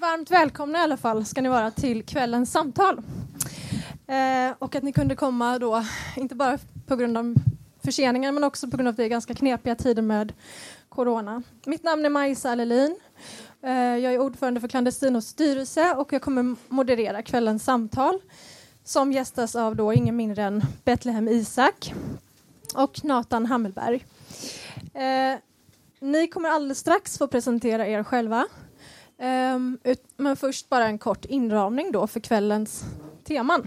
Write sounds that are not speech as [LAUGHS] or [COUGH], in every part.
Varmt välkomna i alla fall ska ni vara till kvällens samtal. Eh, och att ni kunde komma då, inte bara på grund av förseningar men också på grund av det ganska knepiga tider med corona. Mitt namn är Majsa Allelin. Eh, jag är ordförande för Clandestinos styrelse och jag kommer moderera kvällens samtal som gästas av då ingen mindre än Betlehem Isak och Nathan Hammelberg. Eh, ni kommer alldeles strax få presentera er själva. Um, ut, men först bara en kort inramning då för kvällens teman.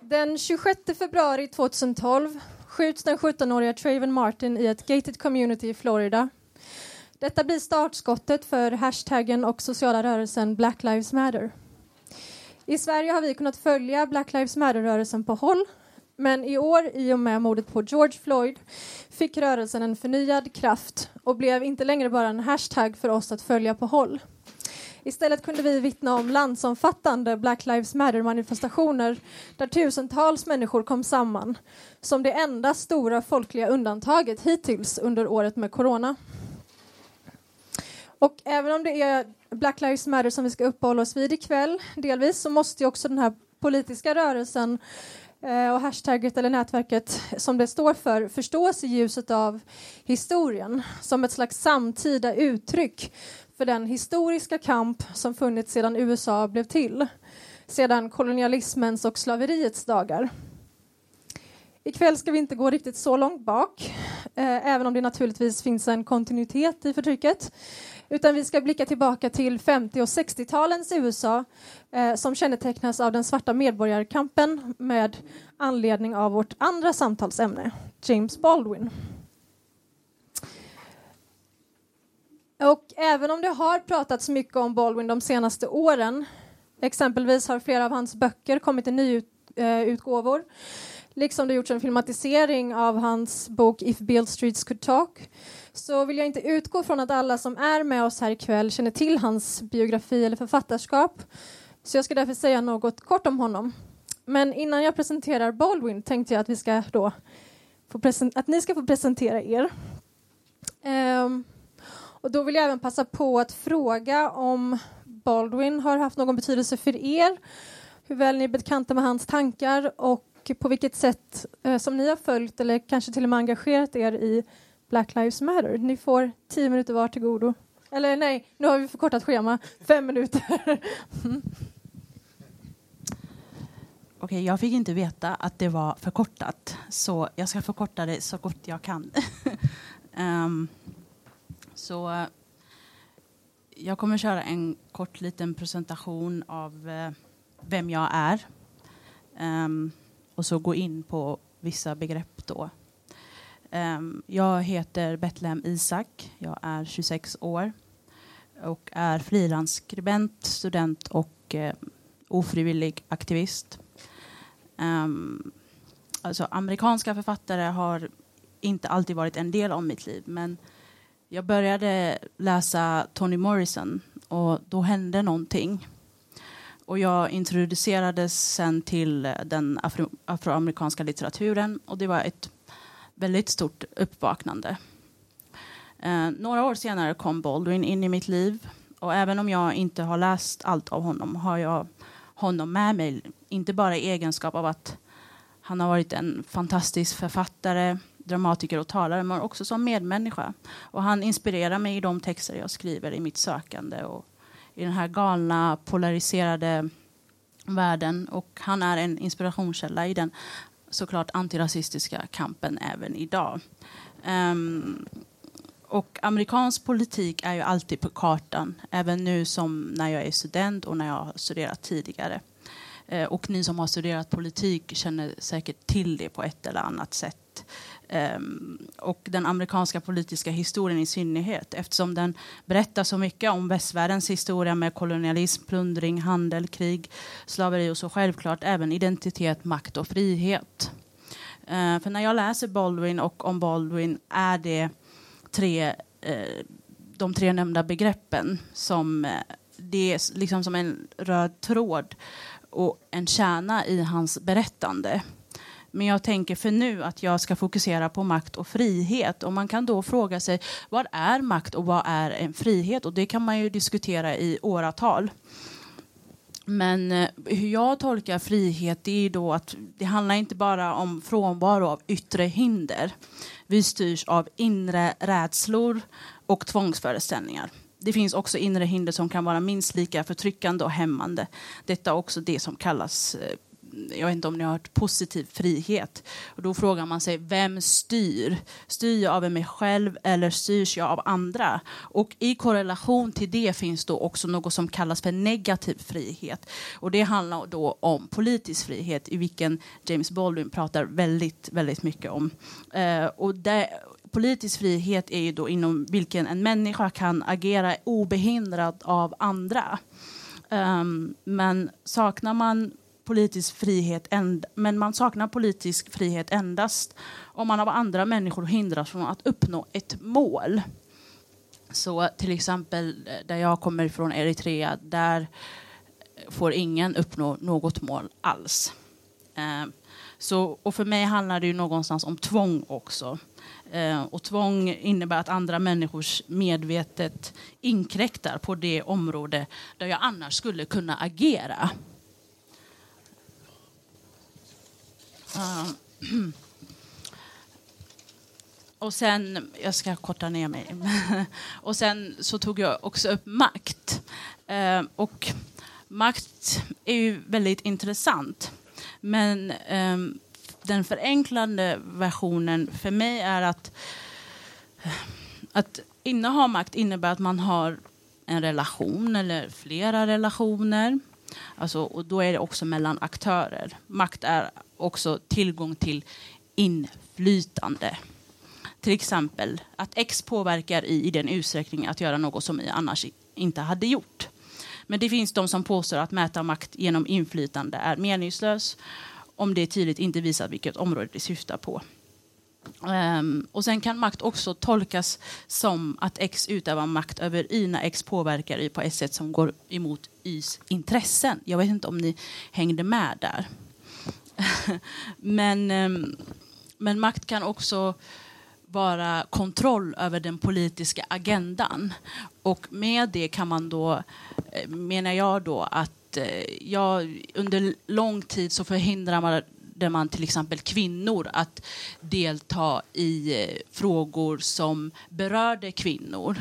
Den 26 februari 2012 skjuts den 17-åriga Traven Martin i ett gated community i Florida. Detta blir startskottet för hashtaggen och sociala rörelsen Black Lives Matter. I Sverige har vi kunnat följa Black Lives Matter-rörelsen på håll men i år, i och med mordet på George Floyd, fick rörelsen en förnyad kraft och blev inte längre bara en hashtag för oss att följa på håll. Istället kunde vi vittna om landsomfattande Black Lives Matter-manifestationer där tusentals människor kom samman som det enda stora folkliga undantaget hittills under året med corona. Och även om det är Black Lives Matter som vi ska uppehålla oss vid ikväll, delvis, så måste ju också den här politiska rörelsen Eh, Eh, och hashtagget eller nätverket som det står för förstås i ljuset av historien som ett slags samtida uttryck för den historiska kamp som funnits sedan USA blev till, sedan kolonialismens och slaveriets dagar. Ikväll ska vi inte gå riktigt så långt bak, eh, även om det naturligtvis finns en kontinuitet i förtrycket utan vi ska blicka tillbaka till 50 och 60-talens USA eh, som kännetecknas av den svarta medborgarkampen med anledning av vårt andra samtalsämne, James Baldwin. Och även om det har pratats mycket om Baldwin de senaste åren, exempelvis har flera av hans böcker kommit i nyutgåvor, eh, liksom det gjorts en filmatisering av hans bok If Bill Streets Could Talk, så vill jag inte utgå från att alla som är med oss här ikväll känner till hans biografi eller författarskap. Så jag ska därför säga något kort om honom. Men innan jag presenterar Baldwin tänkte jag att, vi ska då få att ni ska få presentera er. Um, och då vill jag även passa på att fråga om Baldwin har haft någon betydelse för er, hur väl ni är bekanta med hans tankar och på vilket sätt eh, som ni har följt eller kanske till och med engagerat er i Black Lives Matter. Ni får tio minuter var till godo. Eller nej, nu har vi förkortat schema. Fem minuter. mm. [LAUGHS] Okej, jag fick inte veta att det var förkortat, så jag ska förkorta det så gott jag kan. um, [LAUGHS] så jag kommer köra en kort liten presentation av uh, vem jag är um, och så gå in på vissa begrepp då Ehm, jag heter Betlehem Isak. Jag är 26 år och är frilansskribent, student och eh, ofrivillig aktivist. Um, alltså, amerikanska författare har inte alltid varit en del av mitt liv men jag började läsa Toni Morrison och då hände någonting. Och jag introducerades sen till eh, den afro afroamerikanska litteraturen och det var ett väldigt stort uppvaknande. Eh, några år senare kom Baldwin in i mitt liv och även om jag inte har läst allt av honom har jag honom med mig, inte bara i egenskap av att han har varit en fantastisk författare, dramatiker och talare, men också som medmänniska. Och han inspirerar mig i de texter jag skriver i mitt sökande och i den här galna, polariserade världen. Och han är en inspirationskälla i den såklart antirasistiska kampen även idag. Um, och amerikansk politik är ju alltid på kartan, även nu som när jag är student och när jag har studerat tidigare. Uh, och ni som har studerat politik känner säkert till det på ett eller annat sätt. Um, och den amerikanska politiska historien i synnerhet eftersom den berättar så mycket om västvärldens historia med kolonialism, plundring, handel, krig, slaveri och så självklart även identitet, makt och frihet. Uh, för när jag läser Baldwin och om Baldwin är det tre, uh, de tre nämnda begreppen som uh, det är liksom som en röd tråd och en kärna i hans berättande men jag tänker för nu att jag ska fokusera på makt och frihet. Och man kan då fråga sig vad är makt och vad är en frihet? Och det kan man ju diskutera i åratal. Men eh, hur jag tolkar frihet det är då att det handlar inte bara om frånvaro av yttre hinder. Vi styrs av inre rädslor och tvångsföreställningar. Det finns också inre hinder som kan vara minst lika förtryckande och hämmande. Detta är också det som kallas eh, jag vet inte om ni har hört positiv frihet. Och då frågar man sig, vem styr? Styr jag av mig själv eller styrs jag av andra? Och i korrelation till det finns då också något som kallas för negativ frihet. Och det handlar då om politisk frihet i vilken James Baldwin pratar väldigt, väldigt mycket om. Eh, och det, politisk frihet är ju då inom vilken en människa kan agera obehindrad av andra. Um, men saknar man politisk frihet, men man saknar politisk frihet endast om man av andra människor hindras från att uppnå ett mål. Så till exempel eh, där jag kommer ifrån, Eritrea, där eh, får ingen uppnå något mål alls. Ehm, så, och för mig handlar det ju någonstans om tvång också. Eh, och tvång innebär att andra människors medvetet inkräktar på det område där jag annars skulle kunna agera. Ah. [CLEARS THROAT] Och sen, jag ska korta ner mig. [LAUGHS] och sen så tog jag också upp makt. Eh, och makt är ju väldigt intressant. Men ehm, den förenklande versionen för mig är att, att inneha makt innebär att man har en relation eller flera relationer. Alltså, och då är det också mellan aktörer. Makt är också tillgång till inflytande. Till exempel att X påverkar i, i den utsträckning att göra något som Y annars inte hade gjort. Men det finns de som påstår att mäta makt genom inflytande är meningslös om det tydligt inte visar vilket område det syftar på. Um, och sen kan makt också tolkas som att X utövar makt över Y när X påverkar Y på ett sätt som går emot Ys intressen. Jag vet inte om ni hängde med där. [LAUGHS] men, ehm, men makt kan också vara kontroll över den politiska agendan. Och med det kan man då, eh, menar jag då, att eh, ja, under lång tid så förhindrar man där man till exempel kvinnor att delta i eh, frågor som berörde kvinnor.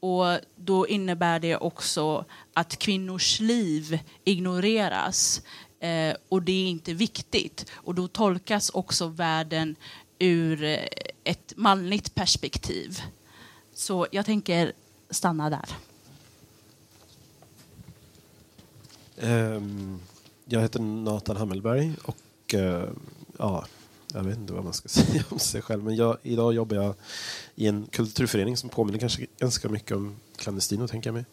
Och då innebär det också att kvinnors liv ignoreras eh, och det är inte viktigt. Och då tolkas också världen ur eh, ett manligt perspektiv. Så jag tänker stanna där. Um, jag heter Nathan Hammelberg och uh, ja, jag vet inte vad man ska [LAUGHS] säga om sig själv. Men jag, idag jobbar jag i en kulturförening som påminner kanske ganska mycket om Clandestino, tänker jag mig.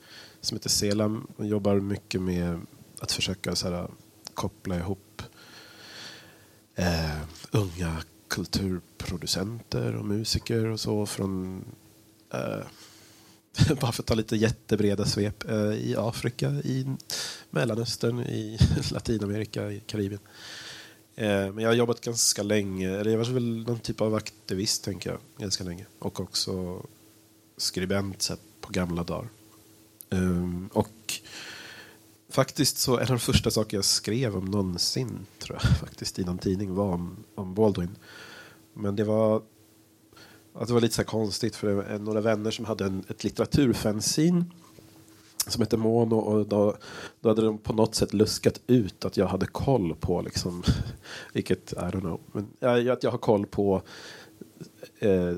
Som heter Selam och jobbar mycket med att försöka så här, koppla ihop eh, unga kulturproducenter och musiker och så från eh, [LAUGHS] bara för att ta lite jättebreda svep, eh, i Afrika, i Mellanöstern, i [LAUGHS] Latinamerika, i Karibien. Eh, men jag har jobbat ganska länge, eller jag var väl någon typ av aktivist, tänker jag, ganska länge. Och också skribent så på gamla dagar. Eh, och faktiskt så en av de första saker jag skrev om någonsin, tror jag, [LAUGHS] faktiskt i någon tidning var om, om Baldwin. Men det var att det var lite så konstigt för det var några vänner som hade en, ett litteraturfanzine som hette Mono och då, då hade de på något sätt luskat ut att jag hade koll på liksom, [LAUGHS] vilket, I don't know, men att jag har koll på eh,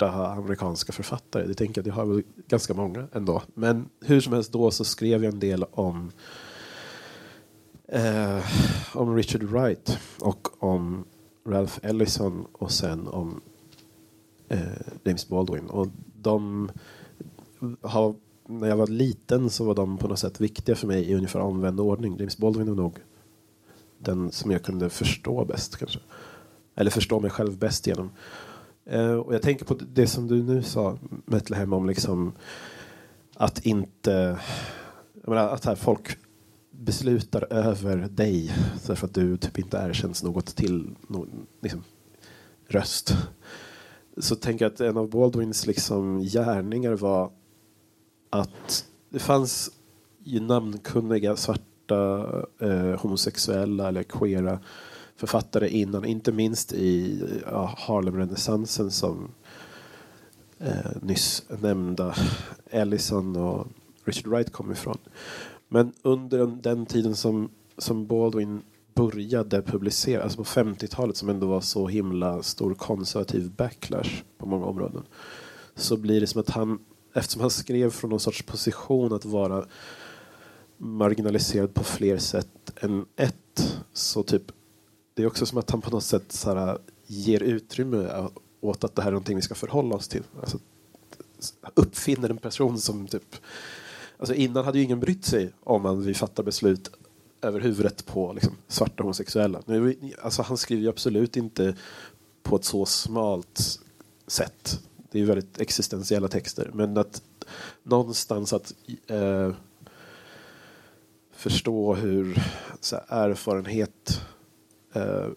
största amerikanska författare. Det tänker jag, det har väl ganska många ändå. Men hur som helst då så skrev jag en del om eh, om Richard Wright och om Ralph Ellison och sen om eh, James Baldwin. Och de har, när jag var liten så var de på något sätt viktiga för mig i ungefär omvänd ordning. James Baldwin var nog den som jag kunde förstå bäst kanske. Eller förstå mig själv bäst genom. Eh, och jag tänker på det som du nu sa, Metlehem, om liksom att inte... Jag menar, att här folk beslutar över dig därför att du typ inte erkänns något till någon liksom, röst. Så tänker jag att en av Baldwins liksom gärningar var att det fanns ju namnkunniga svarta eh, homosexuella eller queera författare innan, inte minst i ja, Harlem-renässansen som eh, nyss nämnda Ellison och Richard Wright kom ifrån. Men under den tiden som, som Baldwin började publicera, alltså på 50-talet som ändå var så himla stor konservativ backlash på många områden, så blir det som att han, eftersom han skrev från någon sorts position att vara marginaliserad på fler sätt än ett, så typ det är också som att han på något sätt så här, ger utrymme åt att det här är någonting vi ska förhålla oss till. Alltså, uppfinner en person som typ Alltså innan hade ju ingen brytt sig om att vi fattar beslut över huvudet på liksom, svarta homosexuella. Nu, alltså, han skriver ju absolut inte på ett så smalt sätt. Det är ju väldigt existentiella texter. Men att någonstans att eh, förstå hur så här, erfarenhet eh,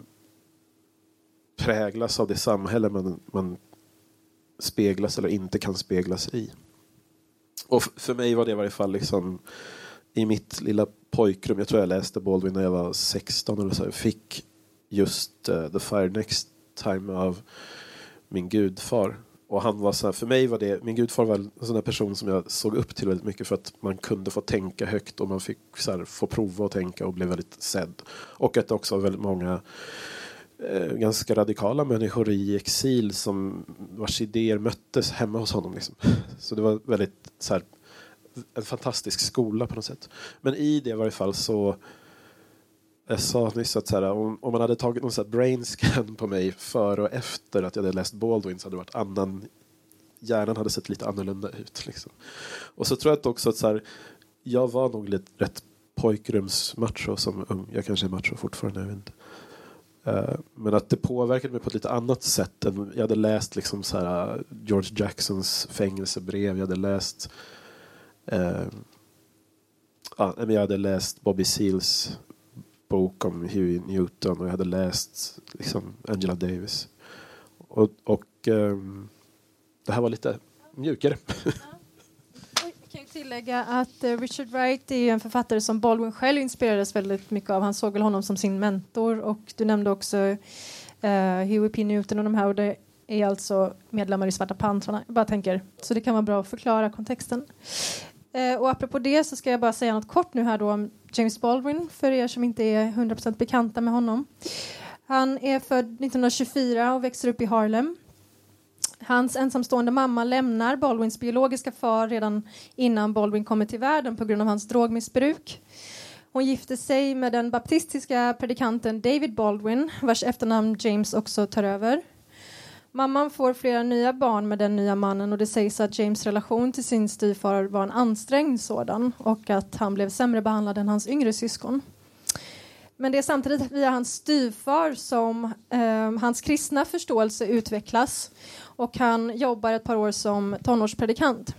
präglas av det samhälle man, man speglas eller inte kan speglas i. Och för mig var det i varje fall liksom i mitt lilla pojkrum, jag tror jag läste Baldwin när jag var 16 eller så, jag fick just uh, The Fire Next Time av min gudfar. Och han var så här, för mig var det, min gudfar var en sån där person som jag såg upp till väldigt mycket för att man kunde få tänka högt och man fick så här, få prova att tänka och blev väldigt sedd. Och att det också var väldigt många eh, ganska radikala människor i exil som vars idéer möttes hemma hos honom. Liksom. Så det var väldigt så här, en fantastisk skola på något sätt. Men i det i varje fall så jag sa nyss att så här, om, om, man hade tagit någon så här brain scan på mig före och efter att jag hade läst Baldwin så hade det varit annan hjärnan hade sett lite annorlunda ut. Liksom. Och så tror jag att också att så här, jag var nog lite rätt pojkrumsmacho som ung. Jag kanske är macho fortfarande, jag vet inte. Uh, men att det påverkade mig på ett lite annat sätt. Än, jag hade läst liksom så här, eh, George Jacksons fängelsebrev, jag hade läst uh, ja, jag hade läst Bobby Seals bok om Huey Newton och jag hade läst liksom, Angela Davis. Och, och um, det här var lite mjukare. Jag kan tillägga att eh, Richard Wright är en författare som Baldwin själv inspirerades väldigt mycket av. Han såg väl honom som sin mentor och du nämnde också uh, Huey P. Newton och de här och det är alltså medlemmar i Svarta pantrarna. Jag bara tänker, så det kan vara bra att förklara kontexten. Uh, och apropå det så ska jag bara säga något kort nu här då om James Baldwin för er som inte är 100% bekanta med honom. Han är född 1924 och växer upp i Harlem. Hans ensamstående mamma lämnar Baldwins biologiska far redan innan Baldwin kommer till världen på grund av hans drogmissbruk. Hon gifte sig med den baptistiska predikanten David Baldwin vars efternamn James också tar över. Mamman får flera nya barn med den nya mannen och det sägs att James relation till sin styvfar var en ansträngd sådan och att han blev sämre behandlad än hans yngre syskon. Men det är samtidigt via hans styvfar som eh, hans kristna förståelse utvecklas och han jobbar ett par år som tonårspredikant.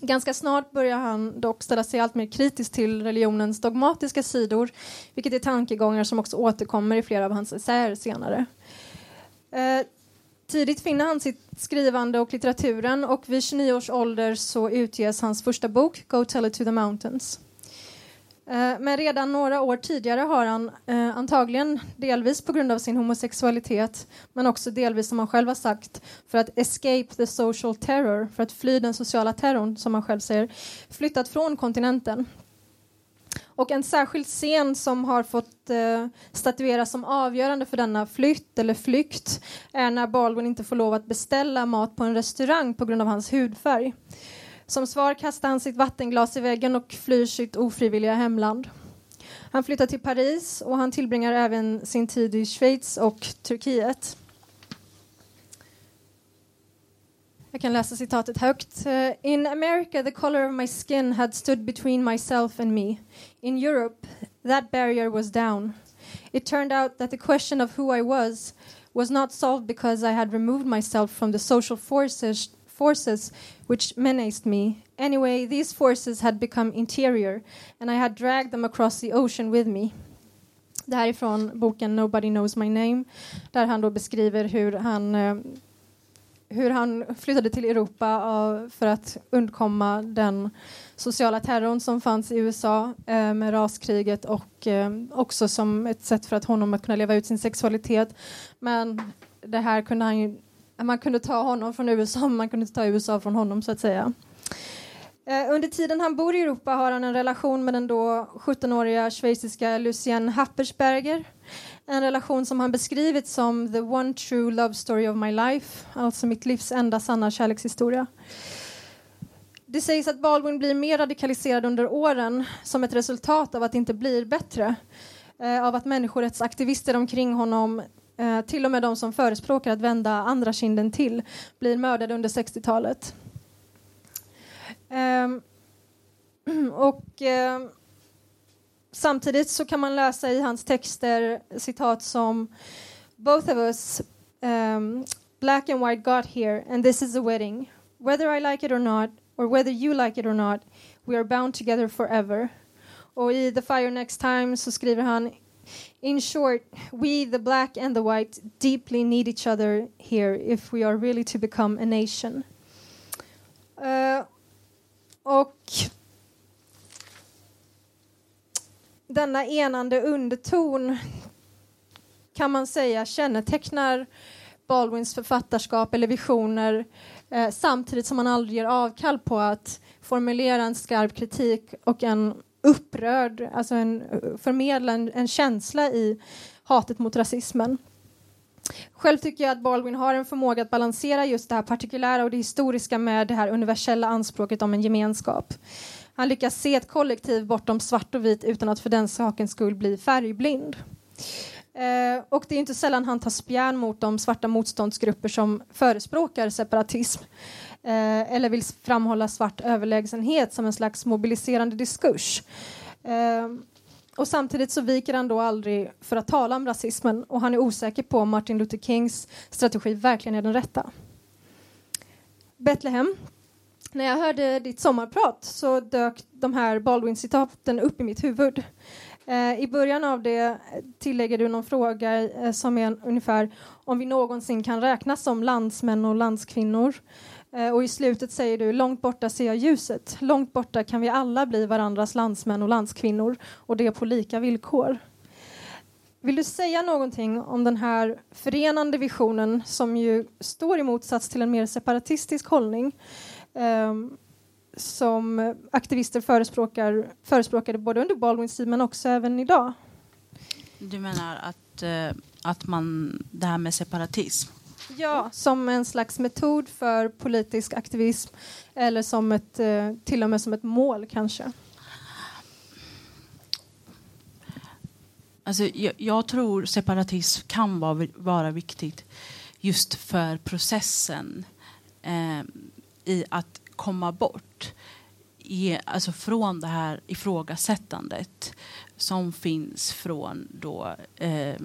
Ganska snart börjar han dock ställa sig allt mer kritisk till religionens dogmatiska sidor vilket är tankegångar som också återkommer i flera av hans essäer senare. Eh, tidigt finner han sitt skrivande och litteraturen och vid 29 års ålder så utges hans första bok Go tell it to the mountains. Eh, men redan några år tidigare har han eh, antagligen delvis på grund av sin homosexualitet men också delvis som han själv har sagt för att escape the social terror, för att fly den sociala terrorn som han själv säger, flyttat från kontinenten. Och en särskild scen som har fått eh, statueras som avgörande för denna flytt eller flykt är när Baldwin inte får lov att beställa mat på en restaurang på grund av hans hudfärg. Som svar kastar han sitt vattenglas i väggen och flyr sitt ofrivilliga hemland. Han flyttar till Paris och han tillbringar även sin tid i Schweiz och Turkiet. Jag kan läsa citatet högt. In America the color of my skin had stood between myself and me. In Europe that barrier was down. It turned out that the question of who I was was not solved because I had removed myself from the social forces forces which menaced me. Anyway, these forces had become interior and I had dragged them across the ocean with me. Det här är från boken Nobody knows my name där han då beskriver hur han eh, hur han flyttade till Europa eh, för att undkomma den sociala terrorn som fanns i USA eh, med raskriget och eh, också som ett sätt för att honom att kunna leva ut sin sexualitet. Men det här kunde han ju, man kunde ta honom från USA, men [LAUGHS] man kunde inte ta USA från honom så att säga. Under tiden han bor i Europa har han en relation med den då 17-åriga schweiziska Lucien Happersberger. En relation som han beskrivit som the one true love story of my life, alltså mitt livs enda sanna kärlekshistoria. Det sägs att Baldwin blir mer radikaliserad under åren som ett resultat av att det inte blir bättre. Eh, av att människorättsaktivister omkring honom, eh, till och med de som förespråkar att vända andra kinden till, blir mördade under 60-talet. Eh, [CLEARS THROAT] och eh, samtidigt så kan man läsa i hans texter citat som Both of us um, black and white got here and this is a wedding. Whether I like it or not or whether you like it or not we are bound together forever. Och i The Fire Next Time så skriver han In short, we the black and the white deeply need each other here if we are really to become a nation. Uh, och denna enande underton kan man säga kännetecknar Baldwins författarskap eller visioner eh, samtidigt som han aldrig ger avkall på att formulera en skarp kritik och en upprörd, alltså en, förmedla en, en känsla i hatet mot rasismen. Själv tycker jag att Baldwin har en förmåga att balansera just det här partikulära och det historiska med det här universella anspråket om en gemenskap. Han lyckas se ett kollektiv bortom svart och vit utan att för den sakens skull bli färgblind. Eh, och det är inte sällan han tar spjärn mot de svarta motståndsgrupper som förespråkar separatism eh, eller vill framhålla svart överlägsenhet som en slags mobiliserande diskurs. Eh, och samtidigt så viker han då aldrig för att tala om rasismen och han är osäker på om Martin Luther Kings strategi verkligen är den rätta. Betlehem när jag hörde ditt sommarprat så dök de här Baldwin-citaten upp i mitt huvud. Eh, I början av det tillägger du någon fråga eh, som är ungefär om vi någonsin kan räknas som landsmän och landskvinnor. Eh, och i slutet säger du långt borta ser jag ljuset. Långt borta kan vi alla bli varandras landsmän och landskvinnor och det på lika villkor. Vill du säga någonting om den här förenande visionen som ju står i motsats till en mer separatistisk hållning? Um, som aktivister förespråkar, förespråkade både under Baldwins tid men också även idag. Du menar att, uh, att man, det här med separatism? Ja, som en slags metod för politisk aktivism eller som ett, uh, till och med som ett mål kanske. Alltså, jag, jag tror separatism kan vara, vara viktigt just för processen. Eh, i att komma bort i, alltså från det här ifrågasättandet som finns från då, eh,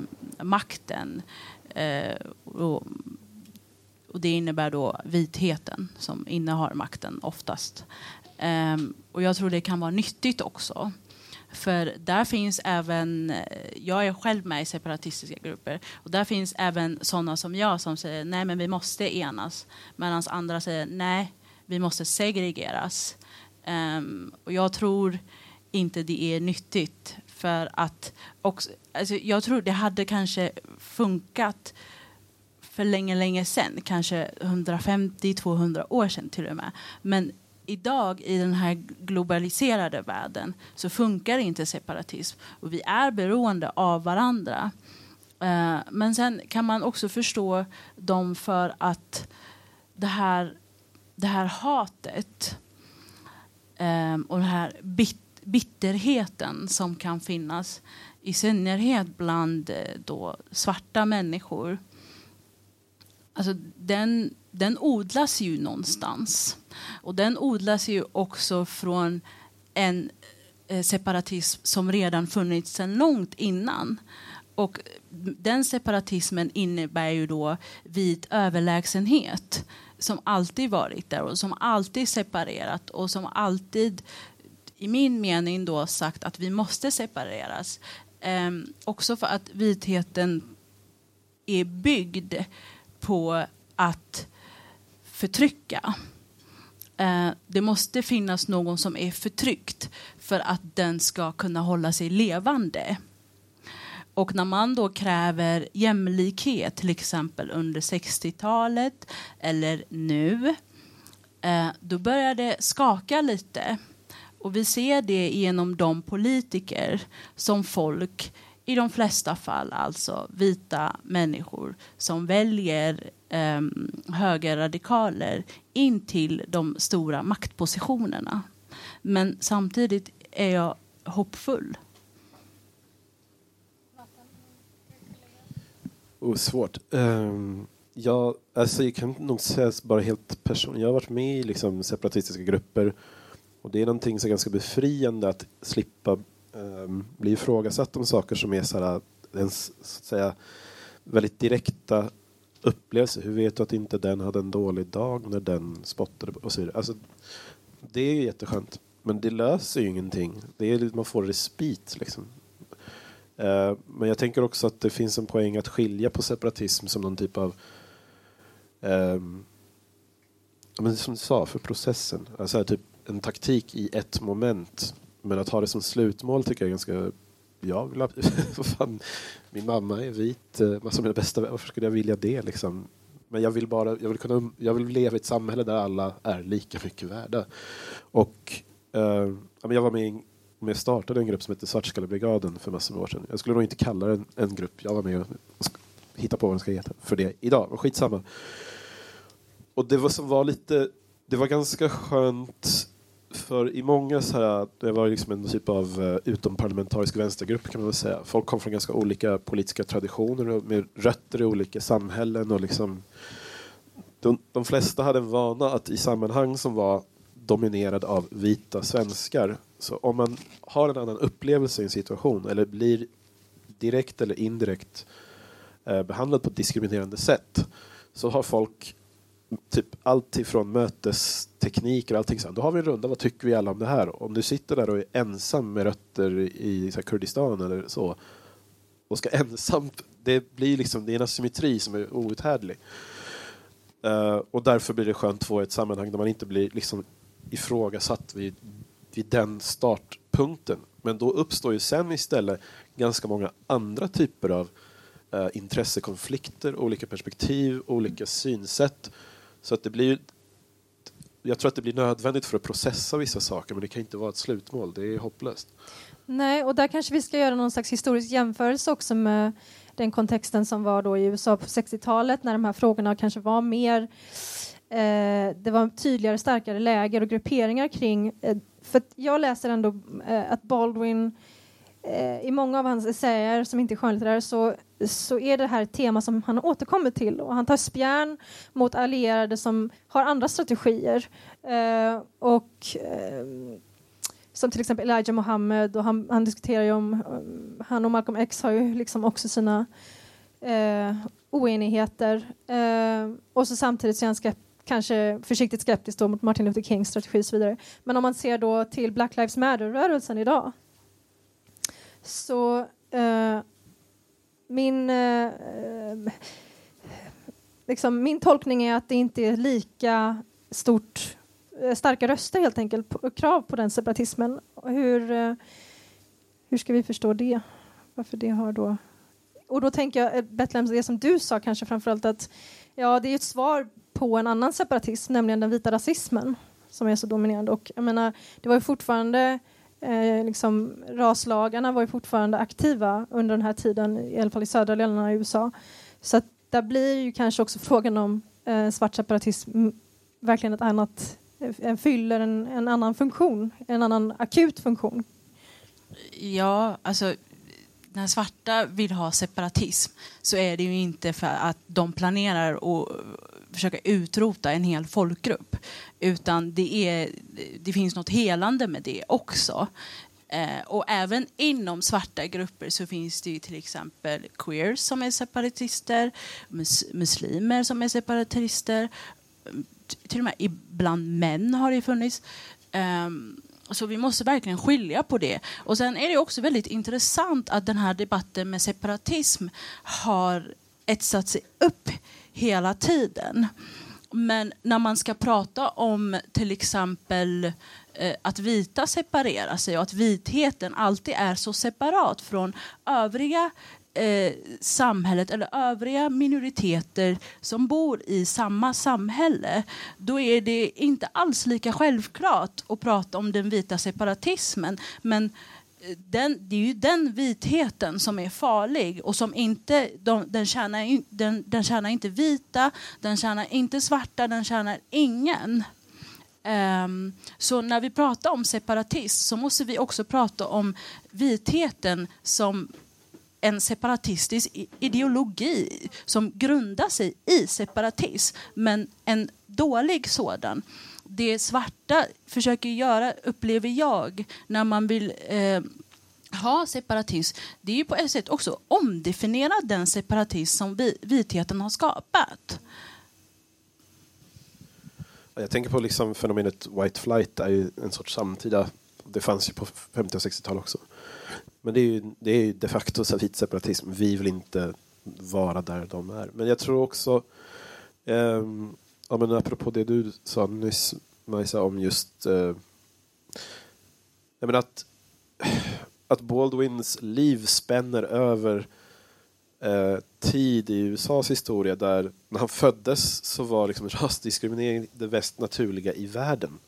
makten. Eh, och, och, det innebär då vitheten som innehar makten oftast. Eh, och jag tror det kan vara nyttigt också. För där finns även, eh, jag är själv med i separatistiska grupper och där finns även sådana som jag som säger nej men vi måste enas medan andra säger nej vi måste segregeras. Um, och jag tror inte det är nyttigt för att också, alltså jag tror det hade kanske funkat för länge, länge sedan, kanske 150-200 år sedan till och med. Men idag i den här globaliserade världen så funkar inte separatism och vi är beroende av varandra. Eh, men sen kan man också förstå dem för att det här, det här hatet eh, och den här bit, bitterheten som kan finnas i synnerhet bland eh, då, svarta människor. Alltså, den, den odlas ju någonstans. Och den odlas ju också från en eh, separatism som redan funnits sedan långt innan. Och den separatismen innebär ju då vit överlägsenhet som alltid varit där och som alltid separerat och som alltid i min mening då sagt att vi måste separeras. Ehm, också för att vitheten är byggd på att förtrycka. Eh, det måste finnas någon som är förtryckt för att den ska kunna hålla sig levande. Och när man då kräver jämlikhet, till exempel under 60-talet eller nu, eh, då börjar det skaka lite. Och vi ser det genom de politiker som folk, i de flesta fall alltså vita människor, som väljer eh, högerradikaler in till de stora maktpositionerna. Men samtidigt är jag hoppfull. Oh, svårt. Um, jag, alltså, jag kan nog säga bara helt personligt. Jag har varit med i liksom, separatistiska grupper och det är någonting som är ganska befriande att slippa um, bli ifrågasatt om saker som är så här, eh, ens, så att säga, väldigt direkta Upplevelse. Hur vet du att inte den hade en dålig dag när den spottade? Och så. Alltså, det är ju jätteskönt. Men det löser ju ingenting. Det är, man får respit liksom. Eh, men jag tänker också att det finns en poäng att skilja på separatism som någon typ av um, men som du sa, för processen. Alltså typ en taktik i ett moment. Men att ha det som slutmål tycker jag är ganska... Jag vill, [LAUGHS] fan, min mamma är vit, massa av mina bästa varför skulle jag vilja det liksom? Men jag vill bara, jag vill kunna, jag vill leva i ett samhälle där alla är lika mycket värda. Och eh, jag var med om jag startade en grupp som hette Svartskallebrigaden för massor av år sedan. Jag skulle nog inte kalla den en grupp. Jag var med och hittade på vad den ska heta för det idag. Men skitsamma. Och det var som var lite, det var ganska skönt för i många så här, det var liksom en typ av eh, utomparlamentarisk vänstergrupp kan man väl säga. Folk kom från ganska olika politiska traditioner och med rötter i olika samhällen och liksom de, de flesta hade en vana att i sammanhang som var dominerad av vita svenskar. Så om man har en annan upplevelse i en situation eller blir direkt eller indirekt eh, behandlad på ett diskriminerande sätt så har folk typ allt ifrån mötestekniker och allting sånt. Då har vi en runda, vad tycker vi alla om det här? Om du sitter där och är ensam med rötter i så Kurdistan eller så och ska [LAUGHS] ensamt, det blir liksom, det är en asymmetri som är outhärdlig. Uh, och därför blir det skönt att få ett sammanhang där man inte blir liksom ifrågasatt vid, vid den startpunkten. Men då uppstår ju sen istället ganska många andra typer av uh, intressekonflikter, olika perspektiv, olika synsätt. Så att det blir jag tror att det blir nödvändigt för att processa vissa saker men det kan inte vara ett slutmål, det är hopplöst. Nej, och där kanske vi ska göra någon slags historisk jämförelse också med den kontexten som var då i USA på 60-talet när de här frågorna kanske var mer eh, det var tydligare, starkare läger och grupperingar kring... Eh, för jag läser ändå eh, att Baldwin eh, Eh, i många av hans essäer som inte är skönlitterära så, så är det här ett tema som han återkommer till och han tar spjärn mot allierade som har andra strategier. Eh, och eh, som till exempel Elijah Mohammed och han, han diskuterar ju om, eh, han och Malcolm X har ju liksom också sina eh, oenigheter. Eh, och så samtidigt så är han skep kanske försiktigt skeptisk då mot Martin Luther Kings strategi och så vidare. Men om man ser då till Black Lives Matter-rörelsen idag så eh, min eh, liksom, min tolkning är att det inte är lika stort eh, starka röster helt enkelt, på, krav på den separatismen. Hur, eh, hur ska vi förstå det? Varför det har då... Och då tänker jag, eh, Betlehem, det som du sa kanske framförallt att ja, det är ett svar på en annan separatism, nämligen den vita rasismen som är så dominerande. Och jag menar, det var ju fortfarande eh, liksom, raslagarna var ju fortfarande aktiva under den här tiden, i alla fall i södra delarna av USA. Så att där blir ju kanske också frågan om eh, svart separatism verkligen ett annat, en, fyller en, en annan funktion, en annan akut funktion. Ja, alltså när svarta vill ha separatism så är det ju inte för att de planerar att försöka utrota en hel folkgrupp. Utan det, är, det finns något helande med det också. Eh, och även inom svarta grupper så finns det ju till exempel queers som är separatister, mus muslimer som är separatister till och med ibland män har det funnits. Eh, så vi måste verkligen skilja på det. Och sen är det också väldigt intressant att den här debatten med separatism har etsat sig upp hela tiden. Men när man ska prata om till exempel eh, att vita separerar sig och att vitheten alltid är så separat från övriga eh, samhället eller övriga minoriteter som bor i samma samhälle då är det inte alls lika självklart att prata om den vita separatismen. Men eh, den, det är ju den vitheten som är farlig och som inte, de, den, tjänar, den, den tjänar inte vita, den tjänar inte svarta, den tjänar ingen. Um, så när vi pratar om separatism så måste vi också prata om vitheten som en separatistisk ideologi som grundar sig i separatism, men en dålig sådan. Det svarta försöker göra, upplever jag, när man vill eh, ha separatism, det är ju på ett sätt också omdefiniera den separatism som vi, vitheten har skapat. Jag tänker på liksom fenomenet white flight är ju en sorts samtida, det fanns ju på 50 och 60-tal också. Men det är ju, det är de facto vit separatism. Vi vill inte vara där de är. Men jag tror också, eh, ja, men apropå det du sa nyss Majsa om just eh, jag menar att, att Baldwins liv spänner över eh, tid i USAs historia där när han föddes så var liksom rasdiskriminering det mest naturliga i världen.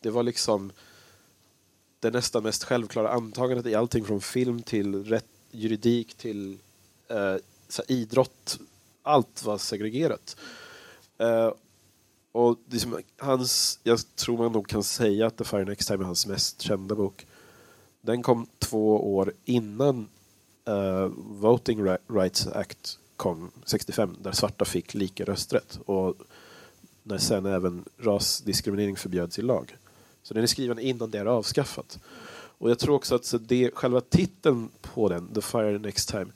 Det var liksom det nästan mest självklara antagandet i allting från film till rätt, juridik till eh, idrott. Allt var segregerat. Uh, och liksom, hans, jag tror man nog kan säga att The Fire Next Time är hans mest kända bok. Den kom två år innan uh, Voting Rights Act kom, 65, där svarta fick lika rösträtt. Och när sen även rasdiskriminering förbjöds i lag. Så den är skriven innan det är avskaffat. Och jag tror också att så det, själva titeln på den, The Fire Next Time,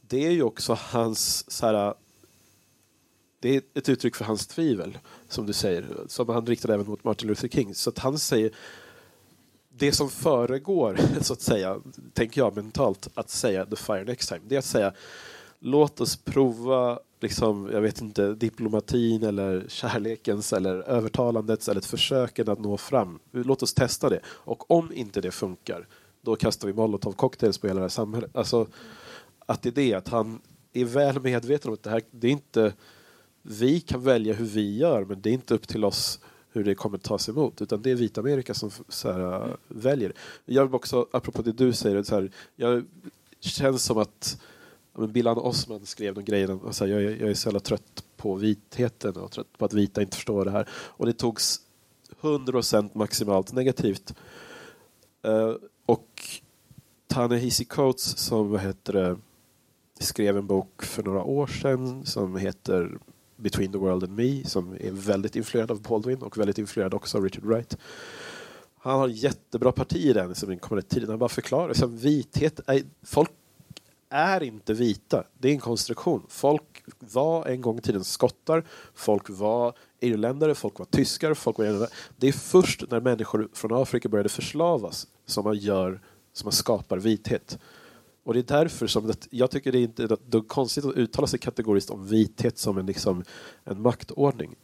det är ju också hans så här, det är ett uttryck för hans tvivel, som du säger, som han riktade även mot Martin Luther King. Så att han säger det som föregår, [LAUGHS] så att säga, tänker jag mentalt, att säga the fire next time, det är att säga låt oss prova liksom, jag vet inte, diplomatin eller kärlekens eller övertalandets eller försöken att nå fram. Låt oss testa det. Och om inte det funkar, då kastar vi molotovcocktails på hela det här samhället. Alltså, att det är det, att han är väl medveten om att det här, det är inte, vi kan välja hur vi gör, men det är inte upp till oss hur det kommer tas emot, utan det är vita Amerika som så här, mm. väljer. Jag vill också, apropå det du säger, så här, jag känns som att men Billan Osman skrev de grejerna, alltså, jag, är, jag är så jävla trött på vitheten och trött på att vita inte förstår det här. Och det togs 100% maximalt negativt. Uh, och Ta-Nehisi Coates som vad heter det, skrev en bok för några år sedan som heter Between the World and Me som är väldigt influerad av Baldwin och väldigt influerad också av Richard Wright. Han har jättebra parti i den som kommer tiden. Han bara förklarar. Liksom, vithet är, folk är inte vita. Det är en konstruktion. Folk var en gång i tiden skottar, folk var irländare, folk var tyskar, folk var irländare. Det är först när människor från Afrika började förslavas som man, gör, som man skapar vithet. Och det är därför som det, jag tycker det är inte det är konstigt att uttala sig kategoriskt om vithet som en, liksom, en maktordning.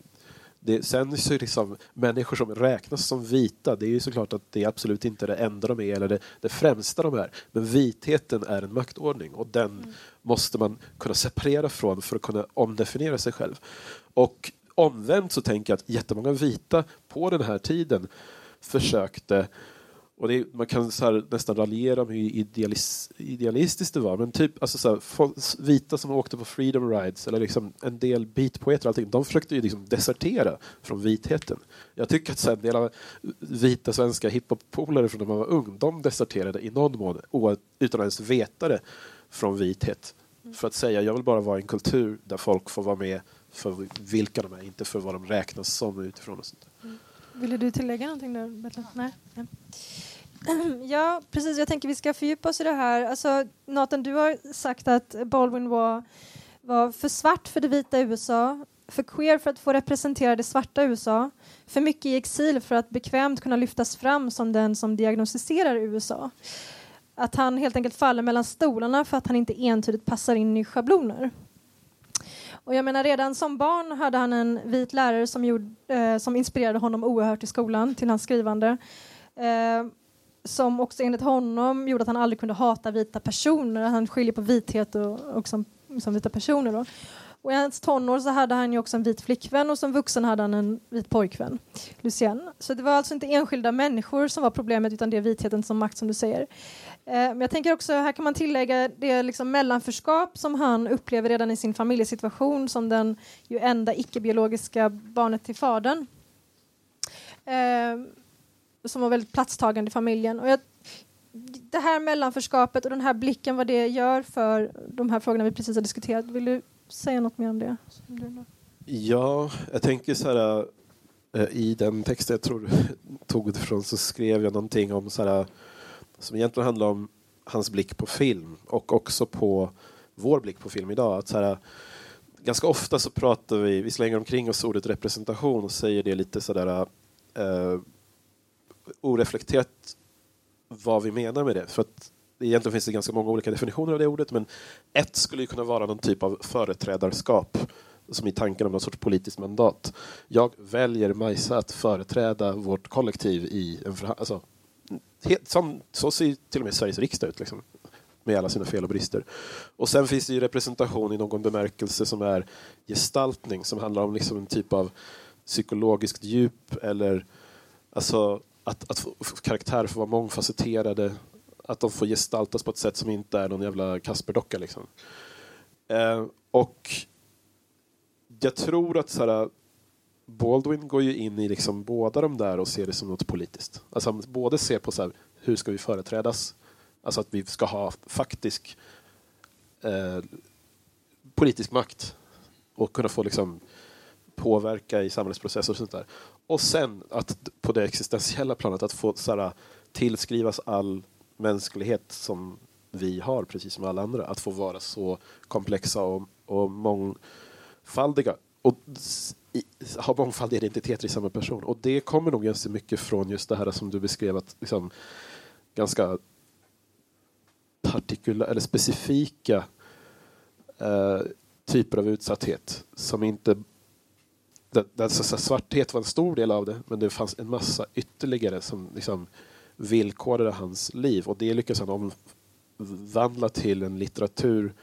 Det, sen så liksom, människor som räknas som vita, det är ju såklart att det är absolut inte det enda de är eller det, det främsta de är. Men vitheten är en maktordning och den mm. måste man kunna separera från för att kunna omdefiniera sig själv. Och omvänt så tänker jag att jättemånga vita på den här tiden försökte och är, man kan så här, nästan raljera om hur idealis, idealistiskt det var. Men typ alltså så här, vita som åkte på freedom rides eller liksom en del beatpoeter och allting, de försökte ju liksom desertera från vitheten. Jag tycker att så här, en del av vita svenska hiphop-polare från när man var ung, de deserterade i någon mån utan att ens veta det från vithet. För att säga, jag vill bara vara i en kultur där folk får vara med för vilka de är, inte för vad de räknas som utifrån. Och sånt. Mm. Ville du tillägga någonting där, Nej. Ja. [CLEARS THROAT] Ja, precis. Jag tänker vi ska fördjupa oss i det här. Alltså, Nathan, du har sagt att Baldwin var, var för svart för det vita USA för queer för att få representera det svarta USA, för mycket i exil för att bekvämt kunna lyftas fram som den som diagnostiserar USA. Att han helt enkelt faller mellan stolarna för att han inte entydigt passar in i schabloner. Och jag menar, redan som barn hade han en vit lärare som, gjorde, eh, som inspirerade honom oerhört i skolan till hans skrivande. Eh, som också enligt honom gjorde att han aldrig kunde hata vita personer. Han skiljer på vithet och, och som, som vita personer. Då. Och I hans tonår så hade han ju också en vit flickvän och som vuxen hade han en vit pojkvän, Lucienne. Så det var alltså inte enskilda människor som var problemet utan det är vitheten som makt som du säger. Eh, men jag tänker också, här kan man tillägga det liksom mellanförskap som han upplever redan i sin familjesituation som den ju enda icke-biologiska barnet till fadern. Eh, som var väldigt platstagande i familjen. Och jag, det här mellanförskapet och den här blicken, vad det gör för de här frågorna vi precis har diskuterat. Vill du säga något mer om det? Ja, jag tänker så här eh, i den texten jag tror du [LAUGHS] tog ifrån så skrev jag någonting om så här som egentligen handlar om hans blick på film och också på vår blick på film idag. Att så här, ganska ofta så pratar vi, vi slänger omkring oss ordet representation och säger det lite sådär eh, oreflekterat vad vi menar med det. För att egentligen finns det ganska många olika definitioner av det ordet men ett skulle kunna vara någon typ av företrädarskap som i tanken om någon sorts politiskt mandat. Jag väljer Majsa att företräda vårt kollektiv i en förhandling. Alltså, som, så ser till och med Sveriges riksdag ut. Liksom, med alla sina fel och brister. Och sen finns det ju representation i någon bemärkelse som är gestaltning som handlar om liksom en typ av psykologiskt djup eller alltså att, att få, karaktärer får vara mångfacetterade att de får gestaltas på ett sätt som inte är någon jävla Kasperdocka liksom. Eh, och jag tror att så här, Baldwin går ju in i liksom båda de där och ser det som något politiskt. Alltså han både ser på så här, hur ska vi företrädas? Alltså att vi ska ha faktisk eh, politisk makt och kunna få liksom påverka i samhällsprocesser och sånt där. Och sen att på det existentiella planet att få så här, tillskrivas all mänsklighet som vi har, precis som alla andra. Att få vara så komplexa och, och mångfaldiga. Och i, ha mångfaldiga identiteter i samma person. Och det kommer nog ganska mycket från just det här som du beskrev, att liksom, ganska partikula eller specifika eh, typer av utsatthet som inte där, det, så, svarthet var en stor del av det men det fanns en massa ytterligare som liksom villkorade hans liv och det lyckas han omvandla till en litteratur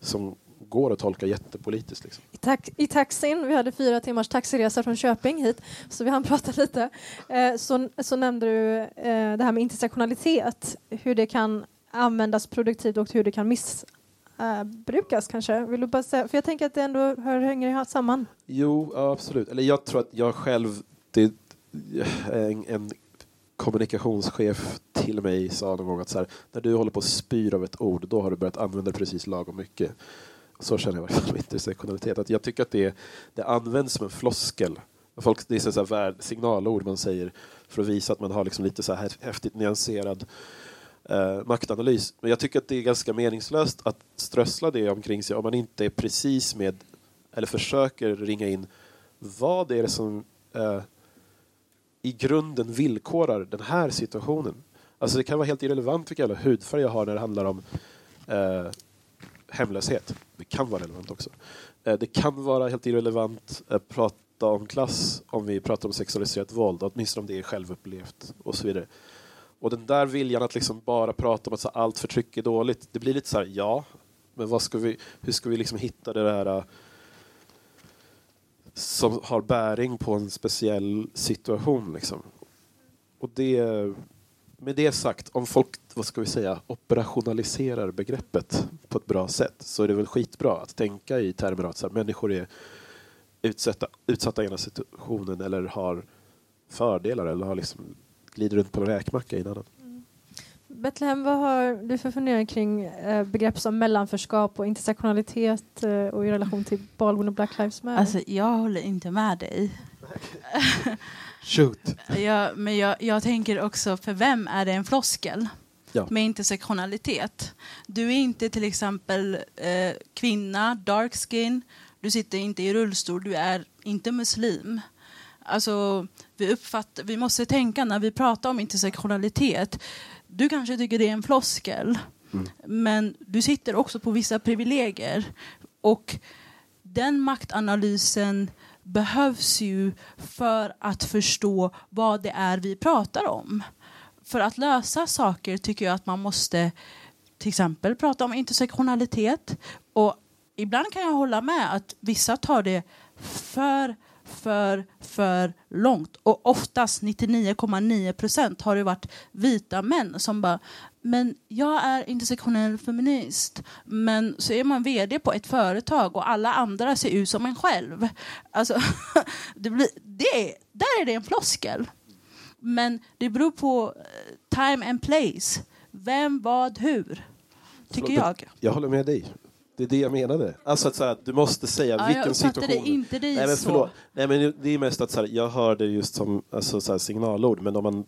som går att tolka jättepolitiskt. Liksom. I, tax I taxin, vi hade fyra timmars taxiresa från Köping hit, så vi hann [LAUGHS] prata lite, eh, så, så nämnde du eh, det här med intersektionalitet, hur det kan användas produktivt och hur det kan missbrukas kanske. Vill du bara säga, för jag tänker att det ändå hör, hänger samman. Jo, absolut. Eller jag tror att jag själv, det en, en kommunikationschef till mig sa någon gång att så här, när du håller på att spyr av ett ord, då har du börjat använda det precis lagom mycket. Så känner jag i alla fall med intersektionalitet. Att jag tycker att det, det används som en floskel. Folk, det är så här signalord man säger för att visa att man har liksom lite så här häftigt nyanserad eh, maktanalys. Men jag tycker att det är ganska meningslöst att strössla det omkring sig om man inte är precis med eller försöker ringa in vad det är som eh, i grunden villkorar den här situationen. Alltså det kan vara helt irrelevant vilken jävla hudfärg jag har när det handlar om eh, hemlöshet. Det kan vara relevant också. Eh, det kan vara helt irrelevant att prata om klass om vi pratar om sexualiserat våld, åtminstone om det är självupplevt och så vidare. Och den där viljan att liksom bara prata om att så allt förtryck är dåligt, det blir lite så här, ja, men vad ska vi, hur ska vi liksom hitta det där eh, som har bäring på en speciell situation. Liksom. Och det, med det sagt, om folk vad ska vi säga, operationaliserar begreppet på ett bra sätt så är det väl skitbra att tänka i termer av att människor är utsatta, utsatta i ena situationen eller har fördelar eller har liksom, glider runt på en räkmacka i en annan. Betlehem, vad har du för funderingar kring eh, begrepp som mellanförskap och intersektionalitet eh, och i relation till Baldwin och Black Lives Matter? Alltså, jag håller inte med dig. [LAUGHS] Shoot. ja, men jag, jag tänker också, för vem är det en floskel? Ja. med intersektionalitet. Du är inte till exempel eh, kvinna, dark skin, du sitter inte i rullstol, du är inte muslim. Alltså, vi, uppfattar, vi måste tänka när vi pratar om intersektionalitet. Du kanske tycker det är en floskel, mm. men du sitter också på vissa privilegier. Och den maktanalysen behövs ju för att förstå vad det är vi pratar om. För att lösa saker tycker jag att man måste till exempel prata om intersektionalitet. Och ibland kan jag hålla med att vissa tar det för för, för långt. Och oftast, 99,9 procent, har det varit vita män som bara men jag är intersektionell feminist. Men så är man vd på ett företag och alla andra ser ut som en själv. Alltså, [LAUGHS] det blir, det, där är det en floskel. Men det beror på eh, time and place. Vem, vad, hur. Tycker jag. Jag håller med dig. Det är det jag menade. Alltså att så här, du måste säga ja, vilken situation. Jag inte dig Nej, men så. Nej, men det är mest att så här, jag hör det just som alltså, så här, signalord, men om man,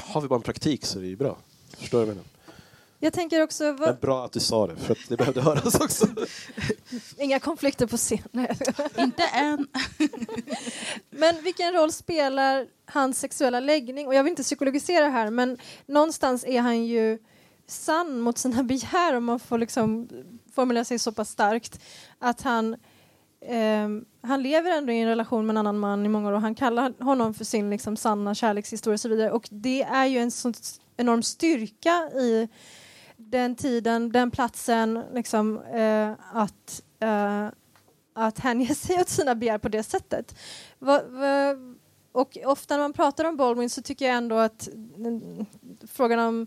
har vi bara en praktik så är det ju bra. Förstår du vad jag menar? Jag tänker också... Vad... bra att du sa det, för att det behövde höras också. [LAUGHS] Inga konflikter på scen. [LAUGHS] Inte än. [LAUGHS] men vilken roll spelar hans sexuella läggning? Och jag vill inte psykologisera här, men någonstans är han ju sann mot sina begär om man får liksom formulerar sig så pass starkt att han eh, han lever ändå i en relation med en annan man i många år och han kallar honom för sin liksom, sanna kärlekshistoria och så vidare och det är ju en sån enorm styrka i den tiden, den platsen liksom, eh, att, eh, att hänge [LAUGHS] sig åt sina begär på det sättet. Va, va, och ofta när man pratar om Baldwin så tycker jag ändå att mm, frågan om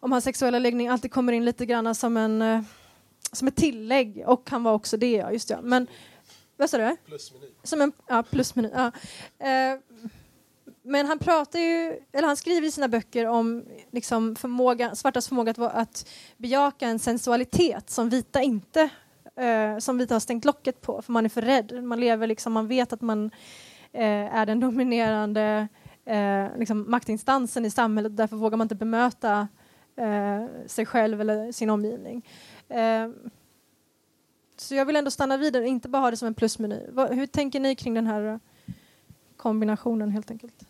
om hans sexuella läggning alltid kommer in lite grann som en eh, som ett tillägg och han var också det, ja, just det. Men vad sa du? Plusmeny. Som en, ja, plusmeny. Ja. Eh, men han pratar ju, eller han skriver i sina böcker om liksom förmåga, svartas förmåga att, att bejaka en sensualitet som vita inte eh, som vita har stängt locket på för man är för rädd. Man lever liksom, man vet att man eh, är den dominerande eh, liksom maktinstansen i samhället därför vågar man inte bemöta eh, sig själv eller sin omgivning. Ehm, så jag vill ändå stanna vid det, inte bara ha det som en plusmeny. Hur tänker ni kring den här eh, kombinationen helt enkelt?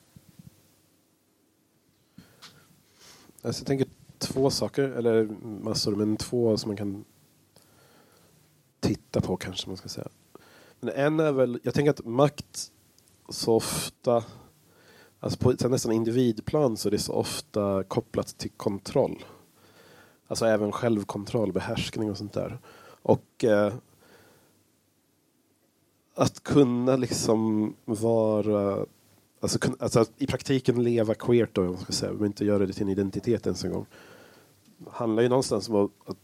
Alltså jag tänker två saker, eller massor, men två som man kan titta på kanske man ska säga. Men en är väl, jag tänker att makt så ofta Alltså på nästan individplan så är det så ofta kopplat till kontroll. Alltså även självkontroll, behärskning och sånt där. Och eh, att kunna liksom vara Alltså, alltså i praktiken leva queert då, man ska säga, men inte göra det till en identitet ens en gång. handlar ju någonstans om att, att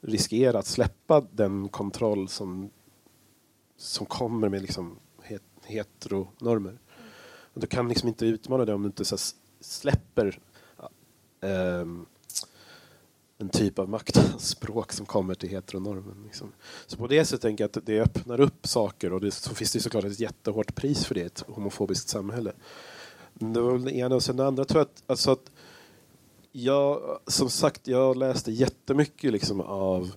riskera att släppa den kontroll som, som kommer med liksom het, heteronormer. Du kan liksom inte utmana det om du inte så släpper äh, en typ av maktspråk som kommer till heteronormen. Liksom. Så på det sättet tänker jag att det öppnar upp saker och det, så finns det såklart ett jättehårt pris för det i ett homofobiskt samhälle. Det var väl det ena och sen det andra tror jag att, alltså att jag, som sagt, jag läste jättemycket liksom av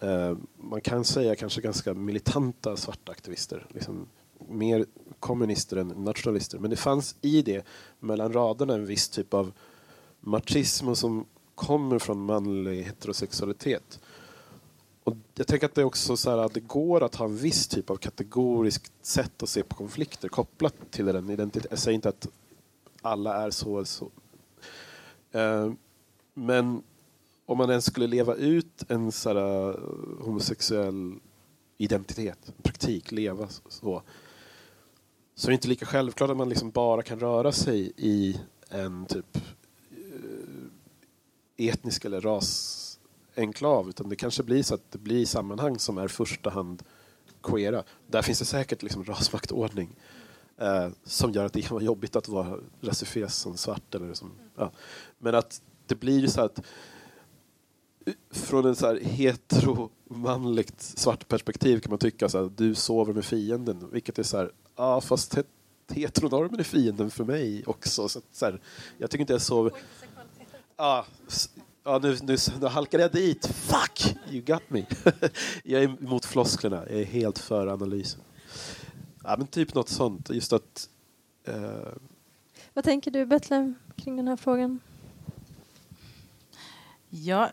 eh, man kan säga kanske ganska militanta svarta aktivister. Liksom, mer kommunister än nationalister. Men det fanns i det mellan raderna en viss typ av machism som kommer från manlig heterosexualitet. Och jag tänker att det är också så att det går att ha en viss typ av kategoriskt sätt att se på konflikter kopplat till den identiteten. Jag säger inte att alla är så eller så. Eh, men om man ens skulle leva ut en så här, eh, homosexuell identitet, praktik, leva så, så är det inte lika självklart att man liksom bara kan röra sig i en typ etnisk eller rasenklav utan det kanske blir så att det blir sammanhang som är första hand queera. Där finns det säkert liksom rasmaktordning eh, som gör att det kan vara jobbigt att vara rasifierad som svart. Eller som, ja. Men att det blir ju så att från en så här heteromanligt svart perspektiv kan man tycka att du sover med fienden, vilket är så här, Ja, fast heteronormen är fienden för mig också. Så, så här, jag tycker inte jag sover... Ja, Ja, nu, nu, nu halkade jag dit. Fuck! You got me. [LAUGHS] jag är emot flosklerna. Jag är helt för analysen. Ja, men typ något sånt. Just att... Eh, Vad tänker du, Betlehem, kring den här frågan? Ja,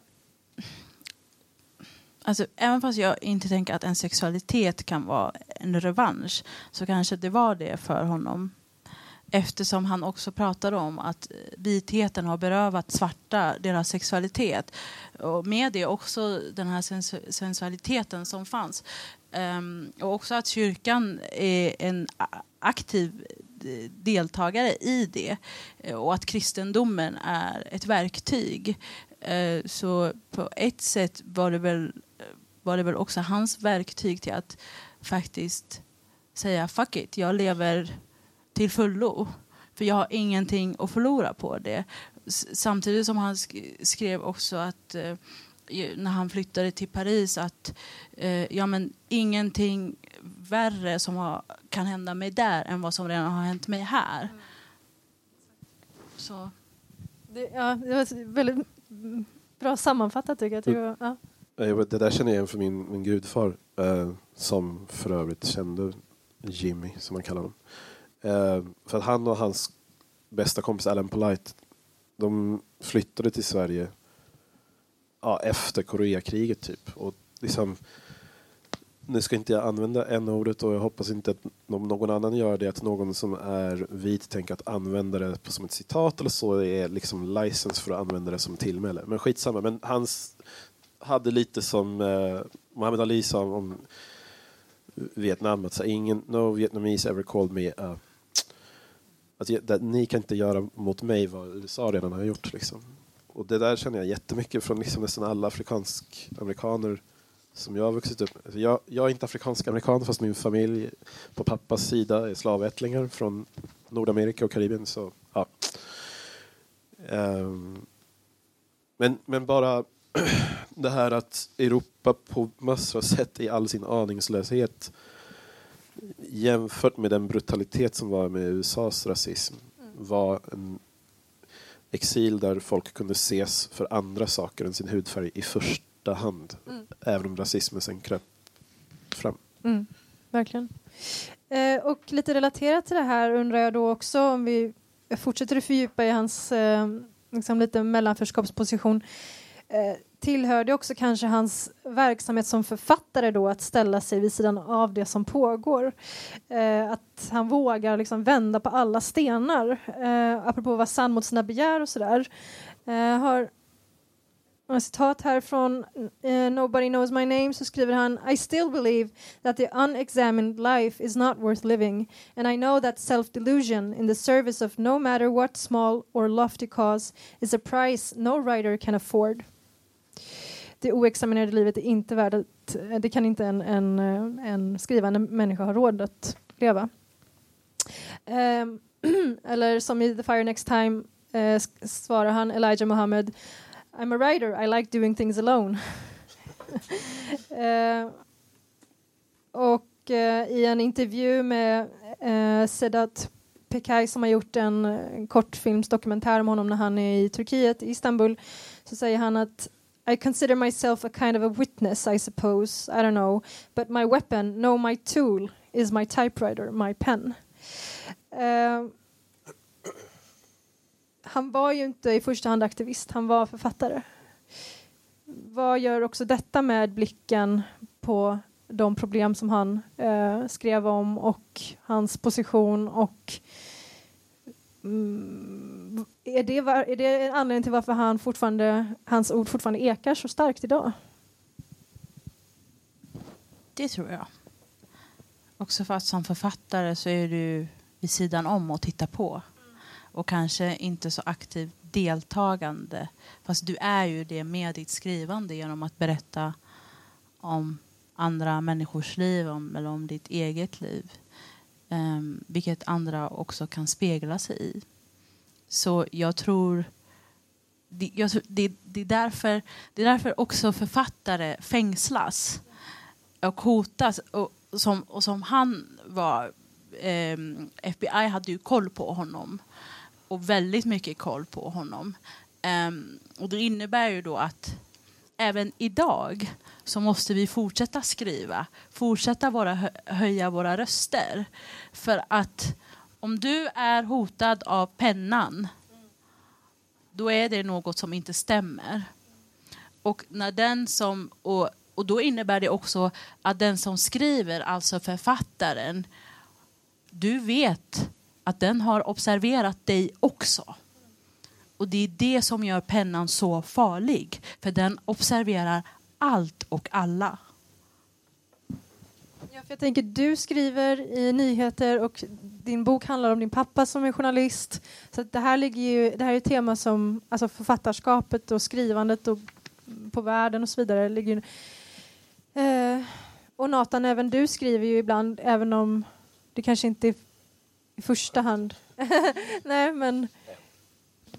alltså, även fast jag inte tänker att en sexualitet kan vara en revansch så kanske det var det för honom. Eftersom han också pratade om att eh, vitheten har berövat svarta deras sexualitet. Och med det också den här sens- sensualiteten som fanns. Um, och också att kyrkan är en aktiv deltagare i det. Eh, och att kristendomen är ett verktyg. Eh, så på ett sätt var det väl, var det väl också hans verktyg till att faktiskt säga fuck it, jag lever till fullo. För jag har ingenting att förlora på det. Samtidigt som han sk- skrev också att eh, när han flyttade till Paris att eh, ja, men ingenting värre som har, kan hända mig där än vad som redan har hänt mig här. Så. Det, ja, det var väldigt mm, bra sammanfattat tycker jag. tycker jag. Ja. jag vet, det där känner jag igen för min, min gudfar. Eh, som för övrigt kände Jimmy, som man kallar honom. Eh, för att han och hans bästa kompis Alan Polite, de flyttade till Sverige ja, efter Koreakriget typ. Och liksom, nu ska inte jag använda en ordet och jag hoppas inte att någon annan gör det, att någon som är vit tänker att använda det som ett citat eller så är liksom license för att använda det som tillmäle. Men skitsamma, men hans hade lite som eh, Muhammad Ali sa om Vietnam, att så, ingen, no Vietnamese ever called me a att, ge- det, ni kan inte göra mot mig vad USA redan har gjort. Liksom. Och det där känner jag jättemycket från liksom nästan alla afrikansk-amerikaner som jag har vuxit upp med. Alltså, jag, jag är inte afrikansk-amerikan fast min familj på pappas sida är slavättlingar från Nordamerika och Karibien. Så, ja. Um, men, men bara [CLEARS THROAT] det här att Europa på massor av sätt i all sin aningslöshet jämfört med den brutalitet som var med USAs rasism var en exil där folk kunde ses för andra saker än sin hudfärg i första hand. Mm. Även om rasismen sen kröp fram. Mm, verkligen. Eh, och lite relaterat till det här undrar jag då också om vi fortsätter att fördjupa i hans eh, liksom lite mellanförskapsposition. Eh, tillhörde också kanske hans verksamhet som författare då att ställa sig vid sidan av det som pågår? Eh, att han vågar liksom vända på alla stenar. Eh, apropå att vara sann mot sina begär och sådär. Eh, har ett citat här från uh, Nobody knows my name så skriver han I still believe that the unexamined life is not worth living and I know that self-delusion in the service of no matter what small or lofty cause is a price no writer can afford. Det oexaminerade livet är inte värt att, det kan inte en, en, en skrivande människa ha råd att leva. Ehm, [CLEARS THROAT] eller som i The Fire Next Time eh, svarar han Elijah Muhammad I'm a writer, I like doing things alone. [LAUGHS] Eh, och eh, i en intervju med eh, Sedat Pekay som har gjort en eh, kortfilmsdokumentär om honom när han är i Turkiet, i Istanbul, så säger han att i consider myself a kind of a witness, I suppose. I don't know. But my weapon, no, my tool, is my typewriter, my pen. Uh, han var ju inte i första hand aktivist, han var författare. Vad gör också detta med blicken på de problem som han eh, skrev om och hans position och mm, är, det var, är det en anledning till varför han fortfarande, hans ord fortfarande ekar så starkt idag? Det tror jag. Också för att som författare så är du vid sidan om och tittar på. Och kanske inte så aktivt deltagande. Fast du är ju det med ditt skrivande genom att berätta om andra människors liv om, eller om ditt eget liv. Um, vilket andra också kan spegla sig i. Så jag tror det, jag, det, det, är därför, det är därför också författare fängslas och hotas. Och som, och som han var, eh, FBI hade ju koll på honom och väldigt mycket koll på honom. Um, och det innebär ju då att även idag så måste vi fortsätta skriva, fortsätta våra, höja våra röster. För att om du är hotad av pennan, då är det något som inte stämmer. Och, när den som, och, och då innebär det också att den som skriver, alltså författaren, du vet att den har observerat dig också. Och det är det som gör pennan så farlig. För den observerar allt och alla. För jag tänker, du skriver i nyheter och din bok handlar om din pappa som är journalist. Så det här, ligger ju, det här är ett tema som alltså författarskapet och skrivandet och på världen och så vidare. Ligger, eh, och Nathan, även du skriver ju ibland, även om det kanske inte är i första hand. [LAUGHS] Nej, men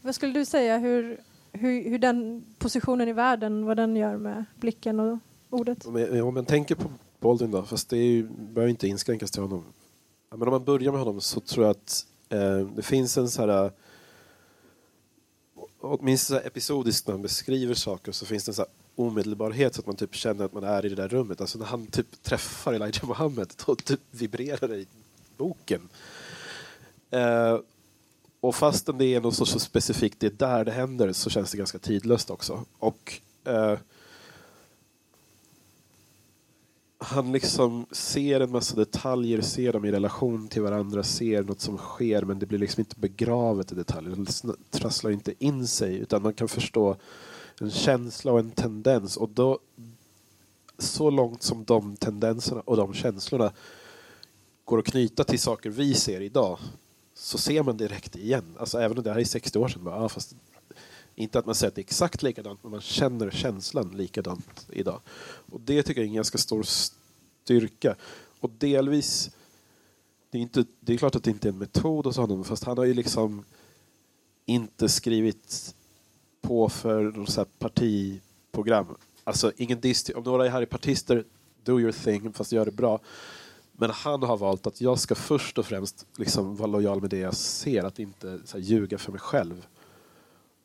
vad skulle du säga hur, hur, hur den positionen i världen, vad den gör med blicken och ordet? Om jag, om jag tänker på Baldwin då, fast det ju, behöver inte inskränkas till honom. Men om man börjar med honom så tror jag att eh, det finns en så här eh, åtminstone episodiskt när han beskriver saker så finns det en så omedelbarhet så att man typ känner att man är i det där rummet. Alltså när han typ träffar Elijah Muhammed då typ vibrerar det i boken. Eh, och fastän det är något så, så specifikt, det är där det händer, så känns det ganska tidlöst också. Och eh, han liksom ser en massa detaljer, ser dem i relation till varandra, ser något som sker men det blir liksom inte begravet i detaljer. Det trasslar inte in sig utan man kan förstå en känsla och en tendens och då så långt som de tendenserna och de känslorna går att knyta till saker vi ser idag så ser man direkt igen. Alltså även om det här är 60 år sedan. Bara, ah, fast inte att man säger att det är exakt likadant, men man känner känslan likadant idag. Och det tycker jag är en ganska stor styrka. Och delvis, det är, inte, det är klart att det inte är en metod hos honom, fast han har ju liksom inte skrivit på för något partiprogram. Alltså ingen dist om några här är partister, do your thing, fast gör det bra. Men han har valt att jag ska först och främst liksom vara lojal med det jag ser, att inte så här, ljuga för mig själv.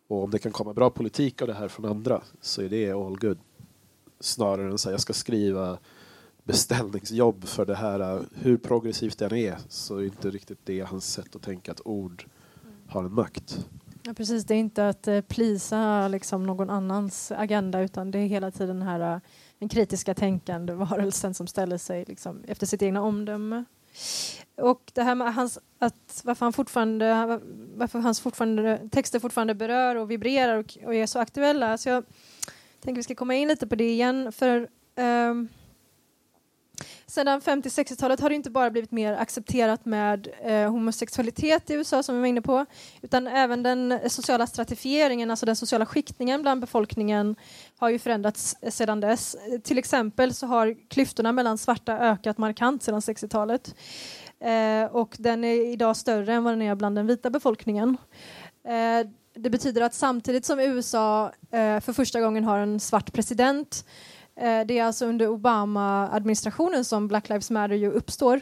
Och om det kan komma bra politik av det här från andra så är det all good. Snarare än att jag ska skriva beställningsjobb för det här, hur progressivt den är, så är det inte riktigt det hans sätt att tänka att ord har en makt. Ja, precis, det är inte att eh, plisa liksom, någon annans agenda utan det är hela tiden den här eh, den kritiska tänkande varelsen som ställer sig liksom, efter sitt egna omdöme. Och det här med hans, att varför, han fortfarande, varför hans fortfarande, texter fortfarande berör och vibrerar och, och är så aktuella. Så jag tänker vi ska komma in lite på det igen. För um, sedan 50-60-talet har det inte bara blivit mer accepterat med eh, homosexualitet i USA som vi var inne på, utan även den sociala stratifieringen, alltså den sociala skiktningen bland befolkningen har ju förändrats eh, sedan dess. Till exempel så har klyftorna mellan svarta ökat markant sedan 60-talet. Eh, och den är idag större än vad den är bland den vita befolkningen. Eh, det betyder att samtidigt som USA eh, för första gången har en svart president Eh, Eh, det är alltså under Obama-administrationen som Black Lives Matter ju uppstår.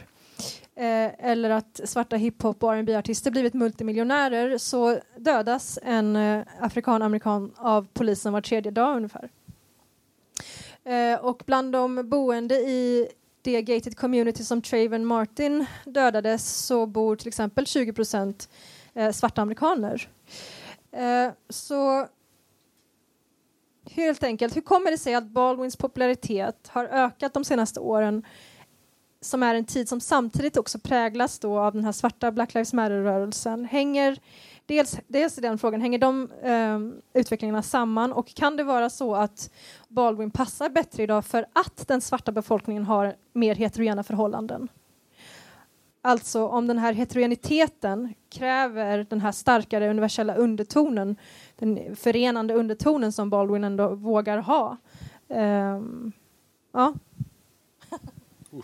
Eh, eller att svarta hiphop och rb artister blivit multimiljonärer så dödas en eh, afrikan-amerikan av polisen var tredje dag ungefär. Eh, och bland de boende i det gated community som Traven Martin dödades så bor till exempel 20 procent eh, svarta amerikaner. Så helt enkelt, hur kommer det sig att Baldwins popularitet har ökat de senaste åren som är en tid som samtidigt också präglas då av den här svarta Black Lives Matter-rörelsen? Hänger dels, dels den frågan, hänger de eh, utvecklingarna samman och kan det vara så att Baldwin passar bättre idag för att den svarta befolkningen har mer heterogena förhållanden? Alltså om den här heterogeniteten kräver den här starkare universella undertonen, den förenande undertonen som Baldwin ändå vågar ha. Um, ja. [LAUGHS]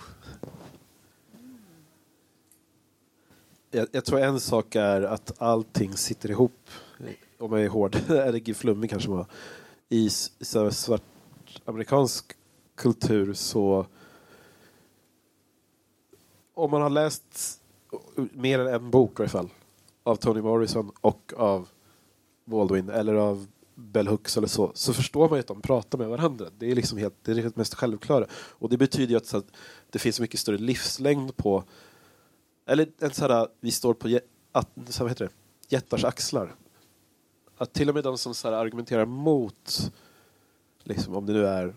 jag, jag, tror en sak är att allting sitter ihop, eh, om jag är hård, [LAUGHS] eller flummig kanske man i svart amerikansk kultur så om man har läst mer än en bok i alla fall av Toni Morrison och av Baldwin eller av Bell Hooks eller så, så förstår man ju att de pratar med varandra. Det är liksom helt, det är det mest självklara. Och det betyder ju att, så att det finns mycket större livslängd på, eller en så här, vi står på att, så här, heter det? jättars axlar. Att till och med de som så här, argumenterar mot, liksom, om det nu är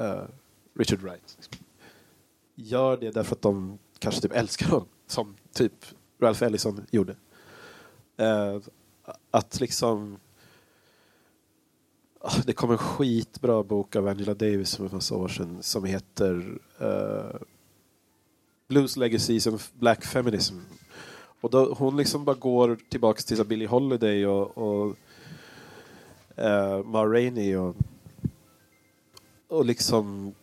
uh, Richard Wright, liksom, gör det därför att de kanske typ älskar honom, som typ Ralph Ellison gjorde. Uh, att liksom ah, Det kom en skitbra bok av Angela Davis för en massa år sedan som heter uh, Blues Legacies of Black Feminism. Och då, hon liksom bara går tillbaks till Billie Holiday och, och uh, Ma Rainey och, och liksom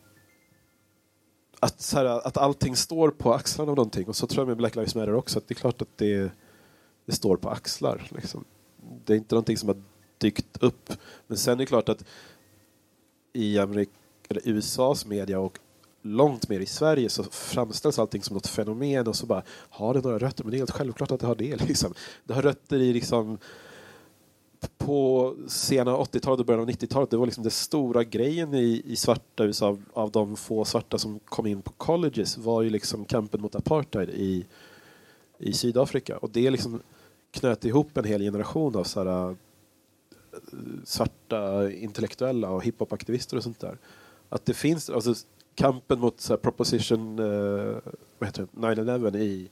att, så här, att allting står på axlarna av någonting. Och så tror jag med Black Lives Matter också, att det är klart att det, det står på axlar. Liksom. Det är inte någonting som har dykt upp. Men sen är det klart att i Amerik eller USAs media och långt mer i Sverige så framställs allting som något fenomen och så bara har det några rötter? Men det är helt självklart att det har det. [LAUGHS] Liksom. Det har rötter i liksom på sena 80-talet och början av 90-talet, det var liksom den stora grejen i, i svarta USA av, av de få svarta som kom in på colleges var ju liksom kampen mot apartheid i, i Sydafrika. Och det liksom knöt ihop en hel generation av så här, eh, svarta intellektuella och hiphop-aktivister och sånt där. Att det finns, alltså kampen mot så här, proposition eh, vad heter det, 9-11 i,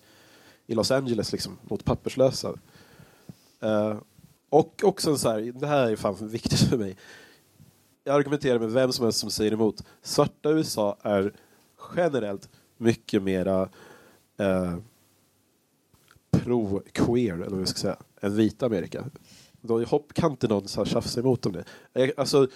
i Los Angeles liksom, mot papperslösa. Eh, och också så här, det här är fan viktigt för mig. Jag argumenterar med vem som helst som säger emot. Svarta USA är generellt mycket mera eh, pro-queer, eller vad jag ska säga, än vita Amerika. Då hopp kan inte någon så här tjafsa emot om det. Eh, Alltså,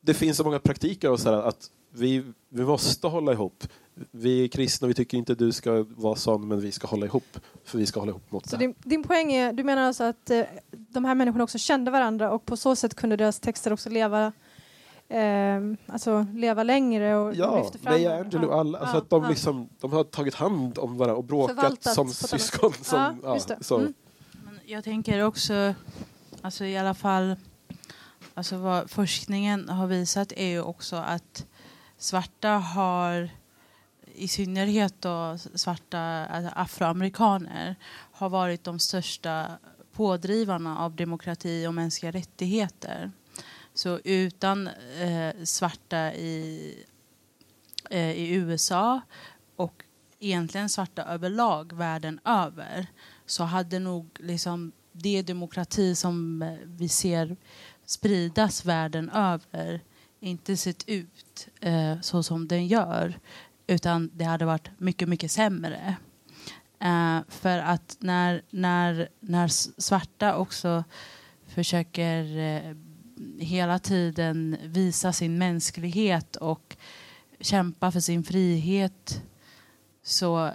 det finns så många praktiker och så här att vi, vi måste hålla ihop. Vi är kristna, vi tycker inte du ska vara sån, men vi ska hålla ihop. För vi ska hålla ihop mot Så det. din, din poäng är, du menar alltså att eh, de här människorna också kände varandra och på så sätt kunde deras texter också leva eh, alltså leva längre och Ja, lyfter fram varandra. Angelou och alla. Alltså Ja, att de, ja. liksom, de har tagit hand om varandra och bråkat Förvaltat som syskon. Som, Ja, ja, just det. så. Mm. Men jag tänker också, alltså i alla fall, alltså vad forskningen har visat är ju också att svarta har, i synnerhet då svarta alltså afroamerikaner, har varit de största pådrivarna av demokrati och mänskliga rättigheter. Så utan eh, svarta i, eh, i USA och egentligen svarta överlag världen över så hade nog liksom det demokrati som eh, vi ser spridas världen över inte sett ut eh, så som den gör utan det hade varit mycket, mycket sämre. Eh, för att när, när, när svarta också försöker eh, hela tiden visa sin mänsklighet och kämpa för sin frihet så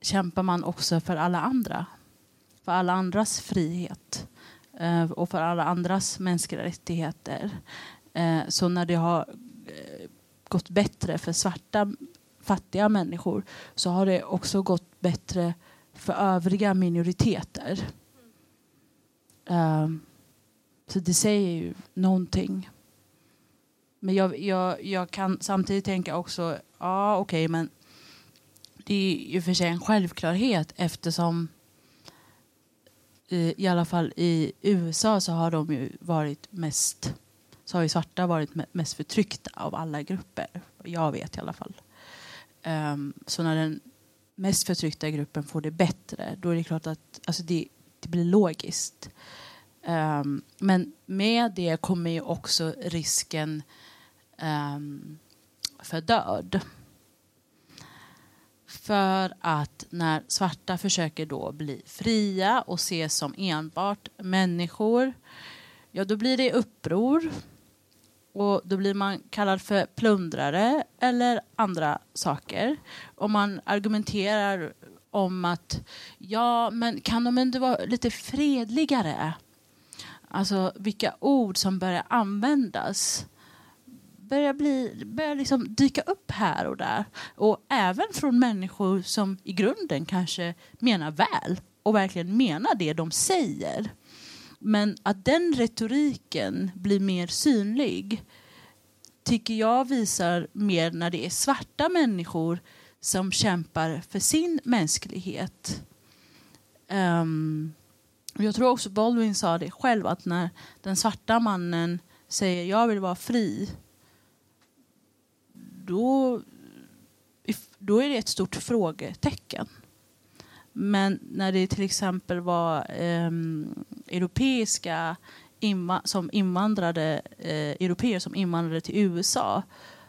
kämpar man också för alla andra. För alla andras frihet eh, och för alla andras mänskliga rättigheter. Eh, så när det har eh, gått bättre för svarta fattiga människor så har det också gått bättre för övriga minoriteter. Så det säger ju någonting. Men jag, jag, jag kan samtidigt tänka också, ja okej men det är ju för sig en självklarhet eftersom eh, i alla fall i USA så har de ju varit mest så har ju svarta varit mest förtryckta av alla grupper. Jag vet i alla fall. Um, så när den mest förtryckta gruppen får det bättre då är det klart att alltså det, det blir logiskt. Um, men med det kommer ju också risken um, för död. För att när svarta försöker då bli fria och ses som enbart människor, ja då blir det uppror. Och då blir man kallad för plundrare eller andra saker. Och man argumenterar om att ja, men kan de inte vara lite fredligare? Alltså vilka ord som börjar användas börjar, bli, börjar liksom dyka upp här och där. Och även från människor som i grunden kanske menar väl och verkligen menar det de säger. Men att den retoriken blir mer synlig tycker jag visar mer när det är svarta människor som kämpar för sin mänsklighet. Um, jag tror också Baldwin sa det själv att när den svarta mannen säger jag vill vara fri då, då är det ett stort frågetecken. Men när det till exempel var eh, europeiska inva som invandrade, eh, europeer som invandrade till USA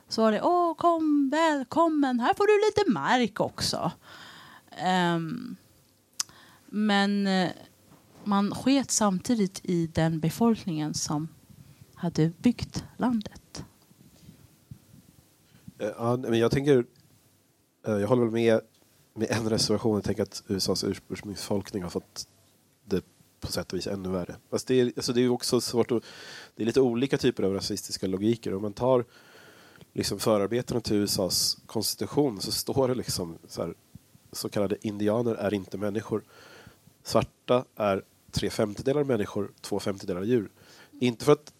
så var det åh kom välkommen, här får du lite mark också. Ehm, eh, men man sket samtidigt i den befolkningen som hade byggt landet. Eh, ja, men jag tänker, eh, jag håller väl med med en reservation. Jag tänker att USAs ursprungsbefolkning har fått det på sätt och vis ännu värre. Alltså det är, alltså det är också svårt att, det är lite olika typer av rasistiska logiker. Om man tar liksom förarbetena till USAs konstitution så står det liksom så, här, så kallade indianer är inte människor. Svarta är tre femtedelar människor, två femtedelar djur. Inte för att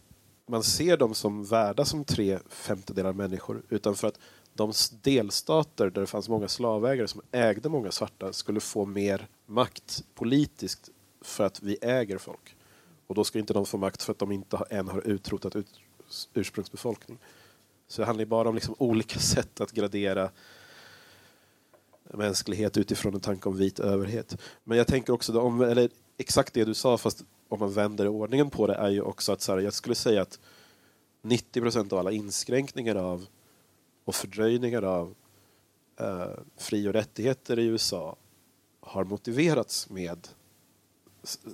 man ser dem som värda som tre femtedelar människor utan för att de delstater där det fanns många slavägare som ägde många svarta skulle få mer makt politiskt för att vi äger folk. Och då ska inte de få makt för att de inte än har utrotat ut, ursprungsbefolkning. Så det handlar bara om liksom olika [LAUGHS] sätt att gradera mänsklighet utifrån en tanke om vit överhet. Men jag tänker också, om, eller exakt det du sa fast om man vänder ordningen på det är ju också att så här, jag skulle säga att 90 procent av alla inskränkningar av och fördröjningar av eh, fri och rättigheter i USA har motiverats med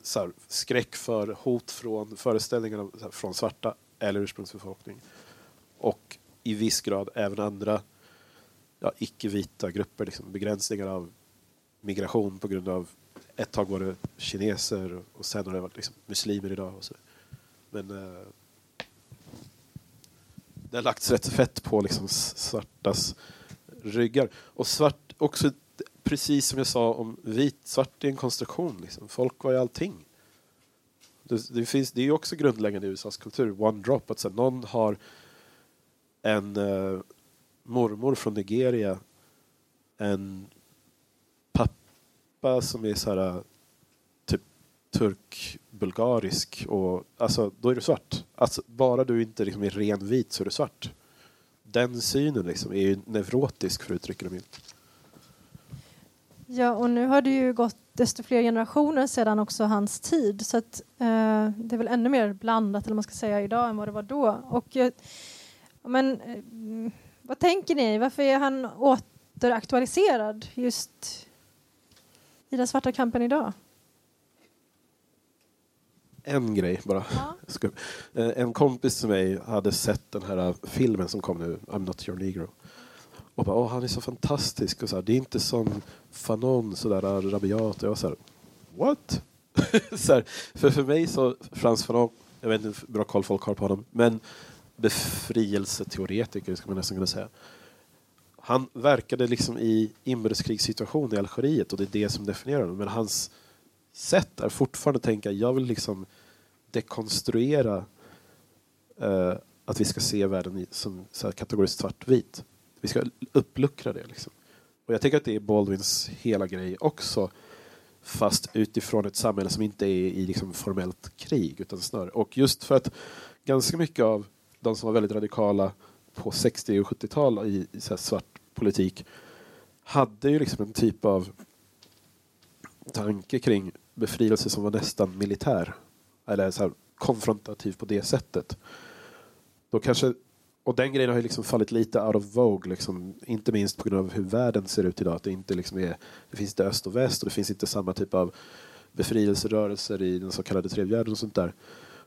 så här, skräck för hot från föreställningar från svarta eller ursprungsbefolkning. Och i viss grad även andra ja, icke-vita grupper, liksom, begränsningar av migration på grund av ett tag var det kineser och sen har det varit liksom, muslimer idag. Och så. Men eh, det har lagts rätt fett på liksom, svartas ryggar. Och svart också precis som jag sa om vit, svart är en konstruktion. Liksom. Folk var ju allting. Det, det, finns, det är ju också grundläggande i USAs kultur, one drop. Att så, någon har en eh, mormor från Nigeria, en pappa som är så här, typ turk-bulgarisk och alltså då är du svart. Alltså, bara du inte liksom är ren vit så är du svart. Den synen liksom är ju neurotisk för att uttrycka det milt. Ja, och nu har det ju gått desto fler generationer sedan också hans tid så att, eh, det är väl ännu mer blandat eller man ska säga idag än vad det var då. Och, eh, men eh, vad tänker ni? Varför är han återaktualiserad just i den svarta kampen idag? En grej bara. Ja. [LAUGHS] Eh, en kompis till mig hade sett den här filmen som kom nu, I'm not your negro och bara, Åh, han är så fantastisk. Och så här, det är inte som Fanon sådär rabiat. Och jag var så här, what? [LAUGHS] så här, för, för mig så, Frans Fanon, jag vet inte hur bra koll folk har på honom, men befrielseteoretiker ska man nästan kunna säga. Han verkade liksom i inbördeskrigssituation i Algeriet och det är det som definierar honom. Men hans sätt är fortfarande att tänka, jag vill liksom dekonstruera eh, att vi ska se världen som så här, kategoriskt svartvit. Vi ska uppluckra det. Liksom. Och jag tänker att det är Baldwins hela grej också. Fast utifrån ett samhälle som inte är i liksom formellt krig. Utan snarare. Och just för att ganska mycket av de som var väldigt radikala på 60 och 70-tal i, i svart politik hade ju liksom en typ av tanke kring befrielse som var nästan militär. Eller så här, konfrontativ på det sättet. Då kanske och den grejen har ju liksom fallit lite out of vogue, liksom, inte minst på grund av hur världen ser ut idag. Att det, inte liksom är, det finns inte öst och väst och det finns inte samma typ av befrielserörelser i den så kallade tredje världen och sånt där.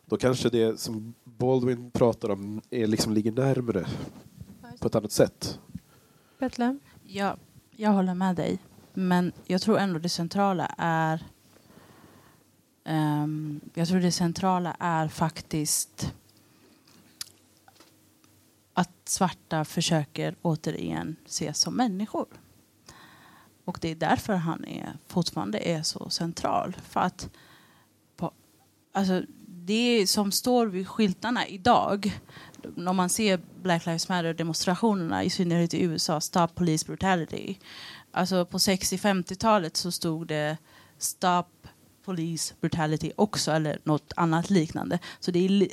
Då kanske det som Baldwin pratar om är, liksom ligger närmare på ett annat sätt. Betlehem? Ja, jag håller med dig. Men jag tror ändå det centrala är um, jag tror det centrala är faktiskt att svarta försöker återigen ses som människor. Och det är därför han är, fortfarande är så central. För att på alltså, det som står vid skyltarna idag när man ser Black Lives Matter-demonstrationerna, i synnerhet i USA, Stop Police Brutality. Alltså på 60-50-talet så stod det Stop Police Brutality också, eller något annat liknande. Så det är,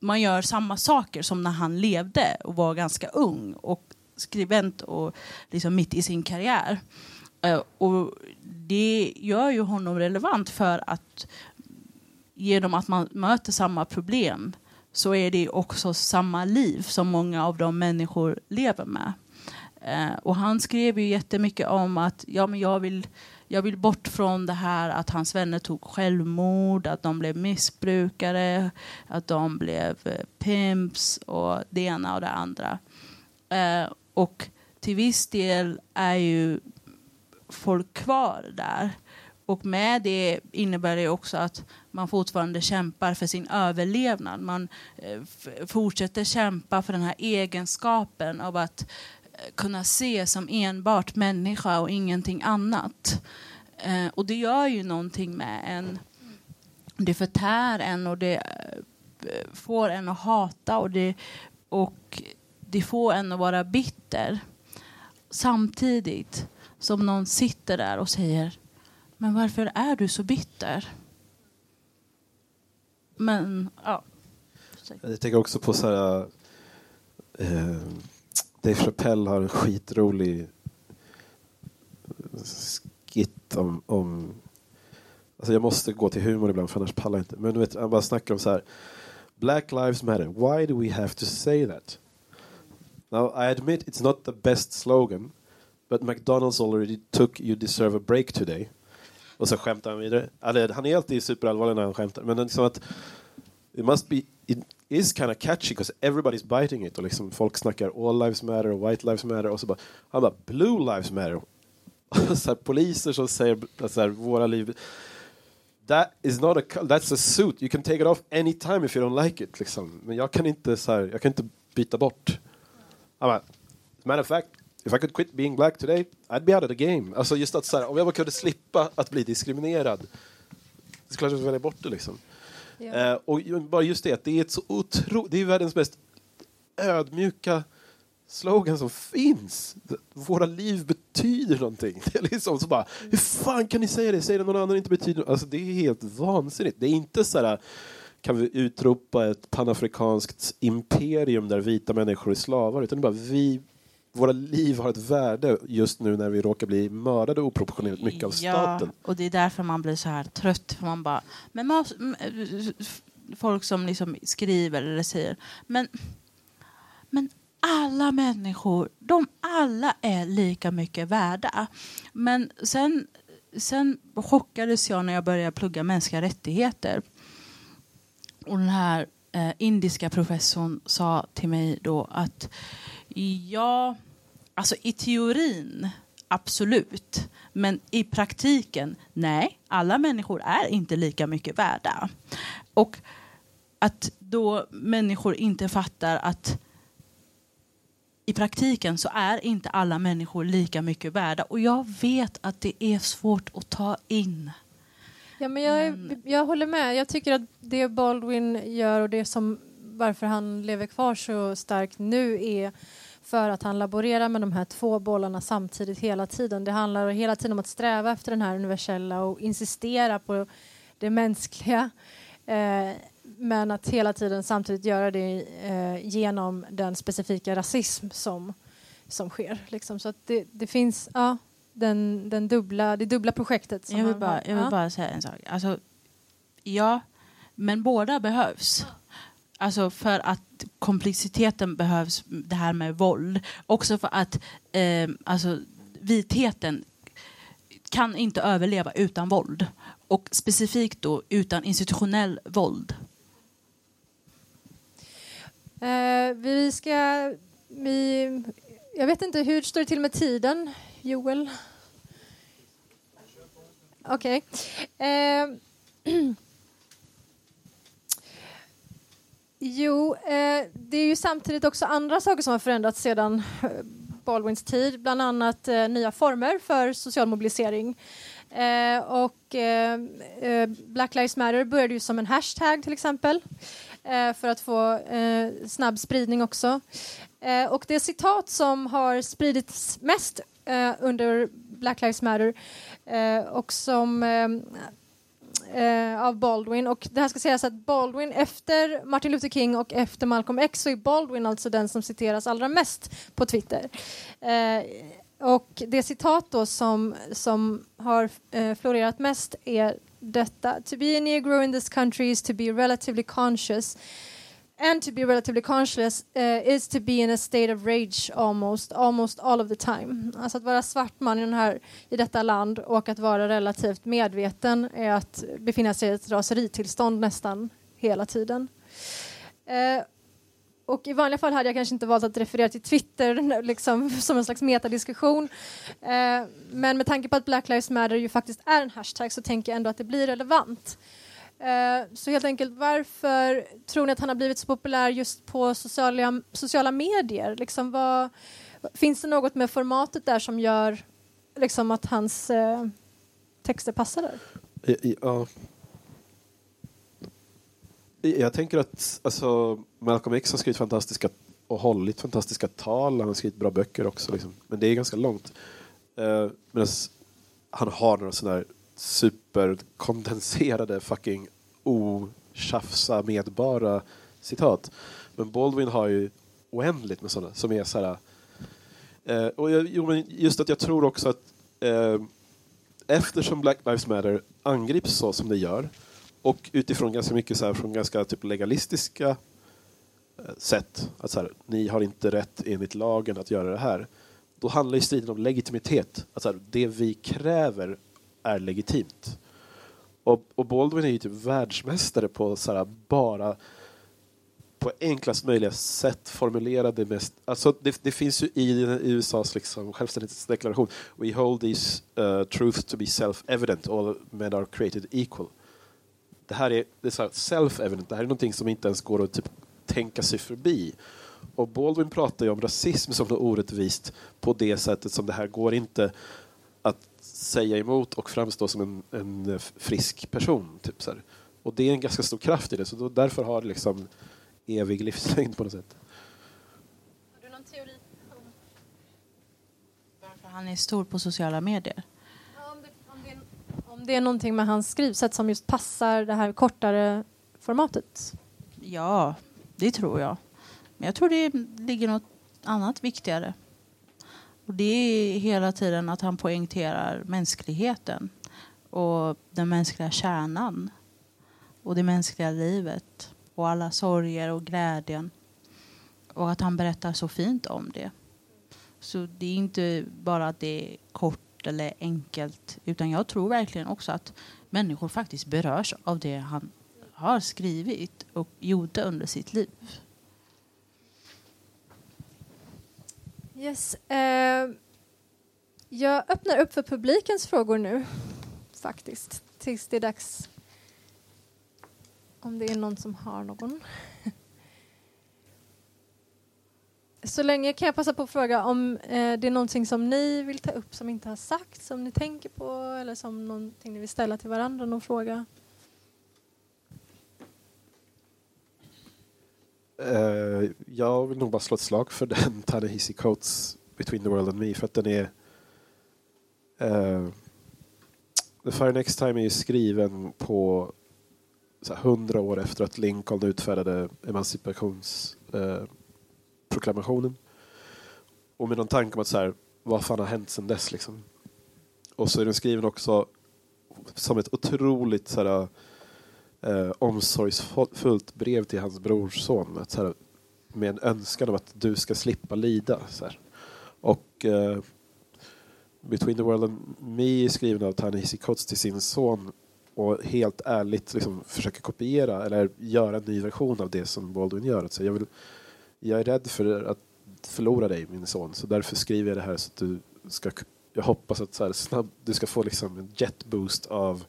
man gör samma saker som när han levde och var ganska ung och skribent och liksom mitt i sin karriär. Eh, och det gör ju honom relevant för att genom att man möter samma problem så är det också samma liv som många av de människor lever med. Eh, och han skrev ju jättemycket om att ja, men jag, vill, jag vill bort från det här att hans vänner tog självmord, att de blev missbrukare, att de blev eh, pimps och det ena och det andra. Eh, och till viss del är ju folk kvar där. Och med det innebär det också att man fortfarande kämpar för sin överlevnad. Man eh, fortsätter kämpa för den här egenskapen av att eh, kunna se som enbart människa och ingenting annat. Eh, och det gör ju någonting med en. Det förtär en och det får en att hata och det, och det får en att vara bitter. Samtidigt som någon sitter där och säger men varför är du så bitter? Men, ja. Jag tänker också på så här... Eh, Dave Chappelle har en skitrolig skit om, om Alltså jag måste gå till humor ibland för annars pallar jag inte. Men du vet, han bara snackar om så här. Black lives matter. Why do we have to say that? Now I admit it's not the best slogan. But McDonalds already took you deserve a break today. Och så skämtar han vidare. Alltså, han är alltid superallvarlig när han skämtar. Men det är som att it must be, it is kind of catchy because everybody's biting it. Och liksom folk snackar all lives matter och white lives matter. Och så bara, han bara blue lives matter. [LAUGHS] så här, poliser som säger alltså så här, våra liv. That is not a, that's a suit. You can take it off anytime if you don't like it. Liksom. Men jag kan inte så här, jag kan inte byta bort. Han bara, matter of fact, If I could quit being black today, I'd be out of the game. Alltså just att så här, om jag bara kunde slippa att bli diskriminerad. Det skulle jag välja bort det liksom. Ja. Eh, och bara just det, det är ett så otro, det är världens mest ödmjuka slogan som finns. Våra liv betyder någonting. [LAUGHS] Det är liksom så bara, hur fan kan ni säga det? Säg det någon annan inte betyder Alltså det är helt vansinnigt. Det är inte så här, kan vi utropa ett panafrikanskt imperium där vita människor är slavar, utan det är bara vi våra liv har ett värde just nu när vi råkar bli mördade oproportionerligt mycket av staten. Ja, och det är därför man blir så här trött. För man bara, men man, folk som liksom skriver eller säger, men, men alla människor, de alla är lika mycket värda. Men sen, sen chockades jag när jag började plugga mänskliga rättigheter. Och den här eh, indiska professorn sa till mig då att Ja, alltså i teorin absolut. Men i praktiken, nej, alla människor är inte lika mycket värda. Och att då människor inte fattar att i praktiken så är inte alla människor lika mycket värda. Och jag vet att det är svårt att ta in. Ja, men jag, men... jag håller med. Jag tycker att det Baldwin gör och det som varför han lever kvar så starkt nu är för att han laborerar med de här två bollarna samtidigt hela tiden. Det handlar hela tiden om att sträva efter den här universella och insistera på det mänskliga. Eh, men att hela tiden samtidigt göra det eh, genom den specifika rasism som, som sker. Liksom. Så att det, det finns ja, den, den dubbla, det dubbla projektet. jag vill, bara, jag vill ja. bara säga en sak. Alltså, ja, men båda behövs. Alltså för att komplexiteten behövs, det här med våld. Också för att eh, alltså, vitheten kan inte överleva utan våld. Och specifikt då utan institutionell våld. Eh, vi ska... Vi, jag vet inte, hur står det till med tiden, Joel? Okej. Okay. Eh, [CLEARS THROAT] Jo, eh, det är ju samtidigt också andra saker som har förändrats sedan eh, Baldwins tid, bland annat eh, nya former för social mobilisering. Eh, och eh, eh, Black Lives Matter började ju som en hashtag till exempel eh, för att få eh, snabb spridning också. Eh, och det citat som har spridits mest eh, under Black Lives Matter och som Eh, av Baldwin. Och det här ska sägas att Baldwin efter Martin Luther King och efter Malcolm X så är Baldwin alltså den som citeras allra mest på Twitter. Eh, och det citat då som, som har eh, florerat mest är detta. To be a negro in this country is to be relatively conscious and to be relatively conscious uh, is to be in a state of rage almost, almost all of the time. Alltså att vara svart man i, den här, i detta land och att vara relativt medveten är att befinna sig i ett raseritillstånd nästan hela tiden. Uh, och i vanliga fall hade jag kanske inte valt att referera till Twitter [LAUGHS] liksom, som en slags metadiskussion. Eh, men med tanke på att Black Lives Matter ju faktiskt är en hashtag så tänker jag ändå att det blir relevant. Eh, så helt enkelt, varför tror ni att han har blivit så populär just på sociala, sociala medier? Liksom, vad, finns det något med formatet där som gör liksom, att hans eh, texter passar där? Ja, jag tänker att alltså, Malcolm X har skrivit fantastiska och hållit fantastiska tal. Han har skrivit bra böcker också. Liksom. Men det är ganska långt. Uh, Medan han har några sådana här superkondenserade fucking otjafsa medbara citat. Men Baldwin har ju oändligt med sådana som är så här... Eh, och jag, jo, men just att jag tror också att eh, eftersom Black Lives Matter angrips så som det gör och utifrån ganska mycket så här, från ganska typ legalistiska eh, sätt, att så här, ni har inte rätt enligt lagen att göra det här. Då handlar ju striden om legitimitet. Att så här, det vi kräver är legitimt. Och, och Baldwin är ju typ världsmästare på så här, bara på enklast möjliga sätt formulera det mest... Alltså det, det finns ju i USAs liksom självständighetsdeklaration We hold these uh, truths to be self-evident, all men are created equal det här är, det är self-evident, det här är någonting som inte ens går att typ tänka sig förbi. Och Baldwin pratar ju om rasism som något orättvist på det sättet som det här går inte säga emot och framstå som en, en frisk person. Typ så här. Och det är en ganska stor kraft i det, så då, därför har det liksom evig livslängd på något sätt. Har du någon teori varför han är stor på sociala medier? Om det är någonting med hans skrivsätt som just passar det här kortare formatet? Ja, det tror jag. Men jag tror det ligger något annat viktigare. Och det är hela tiden att han poängterar mänskligheten och den mänskliga kärnan och det mänskliga livet och alla sorger och glädjen. Och att han berättar så fint om det. Så det är inte bara att det är kort eller enkelt. Utan jag tror verkligen också att människor faktiskt berörs av det han har skrivit och gjorde under sitt liv. Yes. Eh, jag öppnar upp för publikens frågor nu, faktiskt. Tills det är dags. Om det är någon som har någon. [LAUGHS] Så länge kan jag passa på att fråga om eh, det är någonting som ni vill ta upp som inte har sagt, som ni tänker på eller som någonting ni vill ställa till varandra, någon fråga? Uh, jag vill nog bara slå ett slag för [LAUGHS] den Tanahisi Coates Between the World and Me för att den är uh, The Fire Next Time är ju skriven på hundra år efter att Lincoln utfärdade emancipationsproklamationen. uh. Och med någon tanke om att så här, vad fan har hänt sedan dess liksom. Och så är den skriven också som ett otroligt så här, eh, omsorgsfullt brev till hans brorson. Att, så här, med en önskan om att du ska slippa lida. Så här. Och eh, Between the World and Me är skriven av Ta-Nehisi Coates till sin son och helt ärligt liksom försöker kopiera eller göra en ny version av det som Baldwin gör. Så jag vill jag är rädd för att förlora dig min son så därför skriver jag det här så att du ska jag hoppas att så här, snabb, du ska få liksom en jetboost av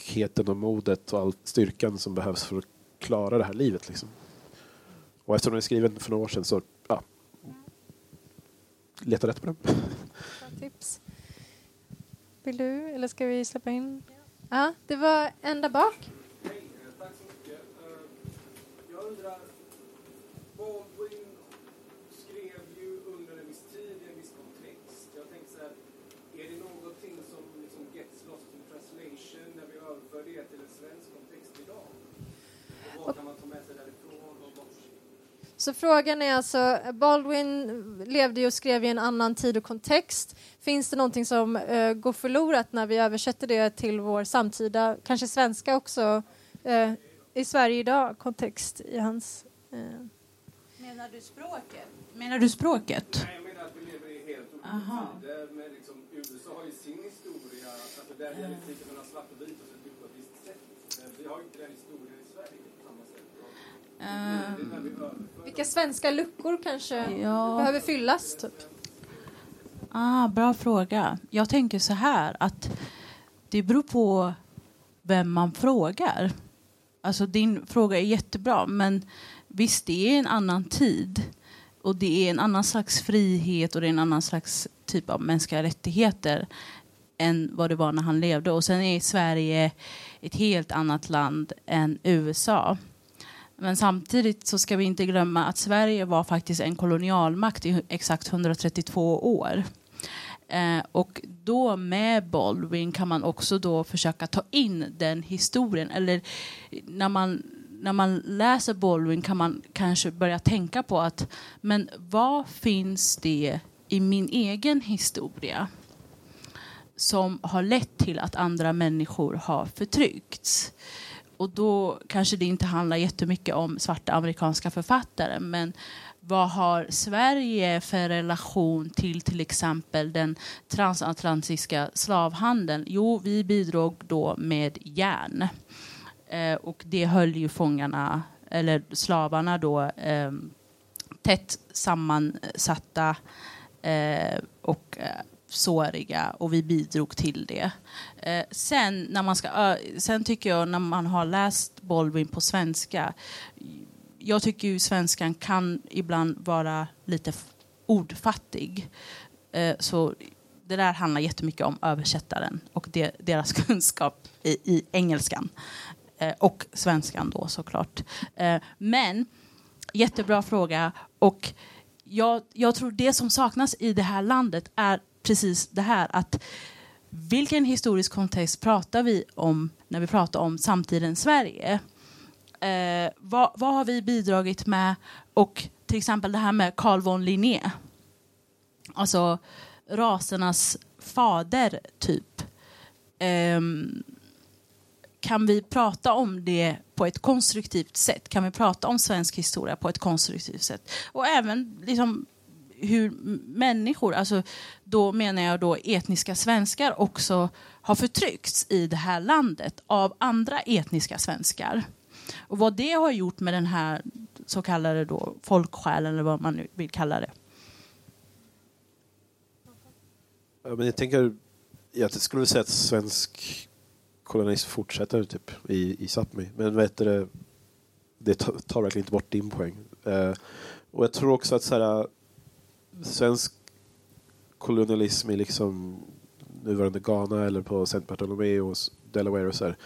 klokheten och modet och all styrkan som behövs för att klara det här livet. Liksom. Och eftersom den är skriven för några år sedan så ja, leta rätt på den. tips. vill du eller ska vi släppa in? Ja, det var en där bak. Hej, eh, tack så mycket. Eh, Jag undrar, Baldwin skrev ju under en viss tid i en viss kontext. Jag tänkte så här, är det någonting som liksom gets lost in translation när vi överför det till en svensk kontext idag? Och vad kan man ta med sig därifrån och bort? Så frågan är alltså, Baldwin levde ju och skrev i en annan tid och kontext. Finns det någonting som eh, går förlorat när vi översätter det till vår samtida, kanske svenska också, eh, i Sverige idag, kontext i hans... Eh. Menar du språket? Menar du språket? Nej, jag menar att vi lever i helt olika Aha. tider. Men liksom, USA har ju sin historia, alltså där dialektiken mellan svart och vit har sett ut på ett visst sätt. Eh, Vi har ju inte den historien i Sverige på samma sätt. Och Det är när vi överför Vilka svenska luckor kanske Ja. behöver fyllas? Typ? Ah, bra fråga. Jag tänker så här att det beror på vem man frågar. Alltså din fråga är jättebra men visst det är en annan tid och det är en annan slags frihet och det är en annan slags typ av mänskliga rättigheter än vad det var när han levde. Och sen är Sverige ett helt annat land än USA. Men samtidigt så ska vi inte glömma att Sverige var faktiskt en kolonialmakt i exakt 132 år. Eh, och då med Baldwin kan man också då försöka ta in den historien. Eller när man, när man läser Baldwin kan man kanske börja tänka på att men vad finns det i min egen historia som har lett till att andra människor har förtryckts? Och då kanske det inte handlar jättemycket om svarta amerikanska författare men vad har Sverige för relation till till exempel den transatlantiska slavhandeln? Jo, vi bidrog då med järn. Eh, och det höll ju fångarna, eller slavarna då, eh, tätt sammansatta eh, och eh, såriga och vi bidrog till det. Eh, sen, när man ska, sen tycker jag när man har läst Baldwin på svenska jag tycker ju svenskan kan ibland vara lite ordfattig. Eh, så det där handlar jättemycket om översättaren och de, deras [LAUGHS] kunskap i, i engelskan. Eh, och svenskan då såklart. Eh, men jättebra fråga. Och jag, jag tror det som saknas i det här landet är precis det här att vilken historisk kontext pratar vi om när vi pratar om samtiden Sverige? Eh, vad, vad har vi bidragit med? Och till exempel det här med Carl von Linné. Alltså rasernas fader, typ. Eh, kan vi prata om det på ett konstruktivt sätt? Kan vi prata om svensk historia på ett konstruktivt sätt? Och även liksom hur människor, alltså då menar jag då etniska svenskar också har förtryckts i det här landet av andra etniska svenskar. Och vad det har gjort med den här så kallade då folksjälen eller vad man nu vill kalla det. Ja, men jag tänker, jag skulle säga att svensk kolonism fortsätter typ i, i Sápmi. Men vet du, det, tar, tar verkligen inte bort din poäng. Eh, och jag tror också att så här, svensk kolonialism i liksom nuvarande Ghana eller på Saint Bartholomew och Delaware och så här,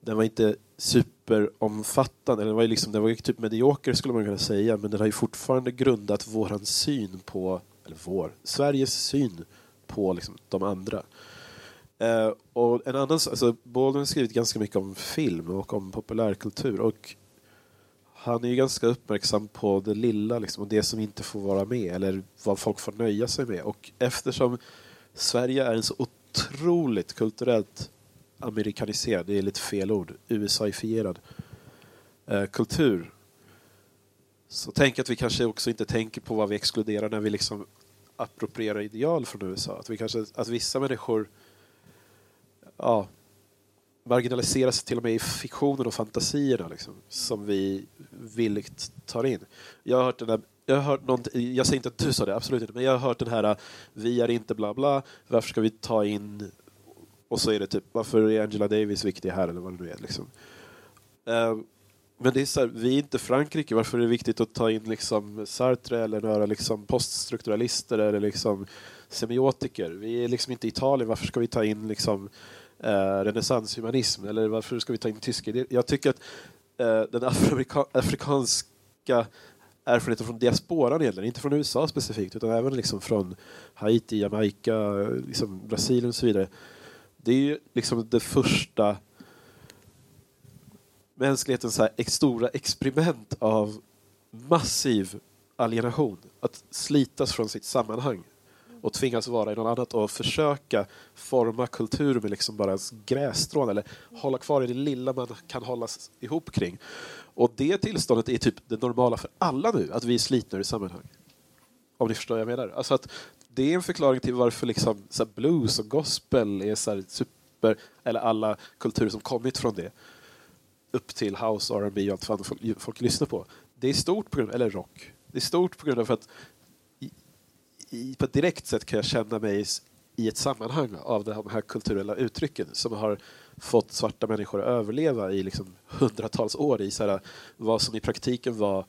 den var inte superomfattande, eller den var ju liksom, den var ju typ medioker skulle man kunna säga, men den har ju fortfarande grundat våran syn på, eller vår, Sveriges syn på liksom de andra. Eh, och en annan, alltså Baldwin har skrivit ganska mycket om film och om populärkultur och han är ju ganska uppmärksam på det lilla liksom, och det som inte får vara med eller vad folk får nöja sig med. Och eftersom Sverige är en så otroligt kulturellt amerikaniserad, det är lite fel ord, USA-ifierad eh, kultur så tänk att vi kanske också inte tänker på vad vi exkluderar när vi liksom approprierar ideal från USA. Att, vi kanske, att vissa människor ja, marginaliseras till och med i fiktionen och fantasierna liksom, som vi villigt tar in. Jag har hört den där jag har hört något, jag säger inte att du sa det, absolut inte, men jag har hört den här äh, vi är inte bla bla, varför ska vi ta in och så är det typ, varför är Angela Davis viktig här eller vad det nu är liksom. Ehm, men det är så här, vi är inte Frankrike, varför är det viktigt att ta in liksom Sartre eller några liksom poststrukturalister eller liksom semiotiker? Vi är liksom inte Italien, varför ska vi ta in liksom eh, renässanshumanism eller varför ska vi ta in tyska idéer? Jag tycker att eh, den afroamerika- afrikanska erfarenheten från diasporan egentligen, inte från USA specifikt utan även liksom från Haiti, Jamaica, liksom Brasilien och så vidare. Det är ju liksom det första mänsklighetens så här stora experiment av massiv alienation. Att slitas från sitt sammanhang och tvingas vara i något annat och försöka forma kultur med liksom bara ens grässtrån eller hålla kvar i det lilla man kan hållas ihop kring. Och det tillståndet är typ det normala för alla nu, att vi är slitna ur sammanhang. Om ni förstår vad jag menar. Alltså att det är en förklaring till varför liksom så här blues och gospel är så här super, eller alla kulturer som kommit från det upp till house, R&B och allt vad folk, folk lyssnar på. Det är stort på grund eller rock. Det är stort på grund av att i, på ett direkt sätt kan jag känna mig i ett sammanhang av de här kulturella uttrycken som har fått svarta människor att överleva i liksom hundratals år i så här, vad som i praktiken var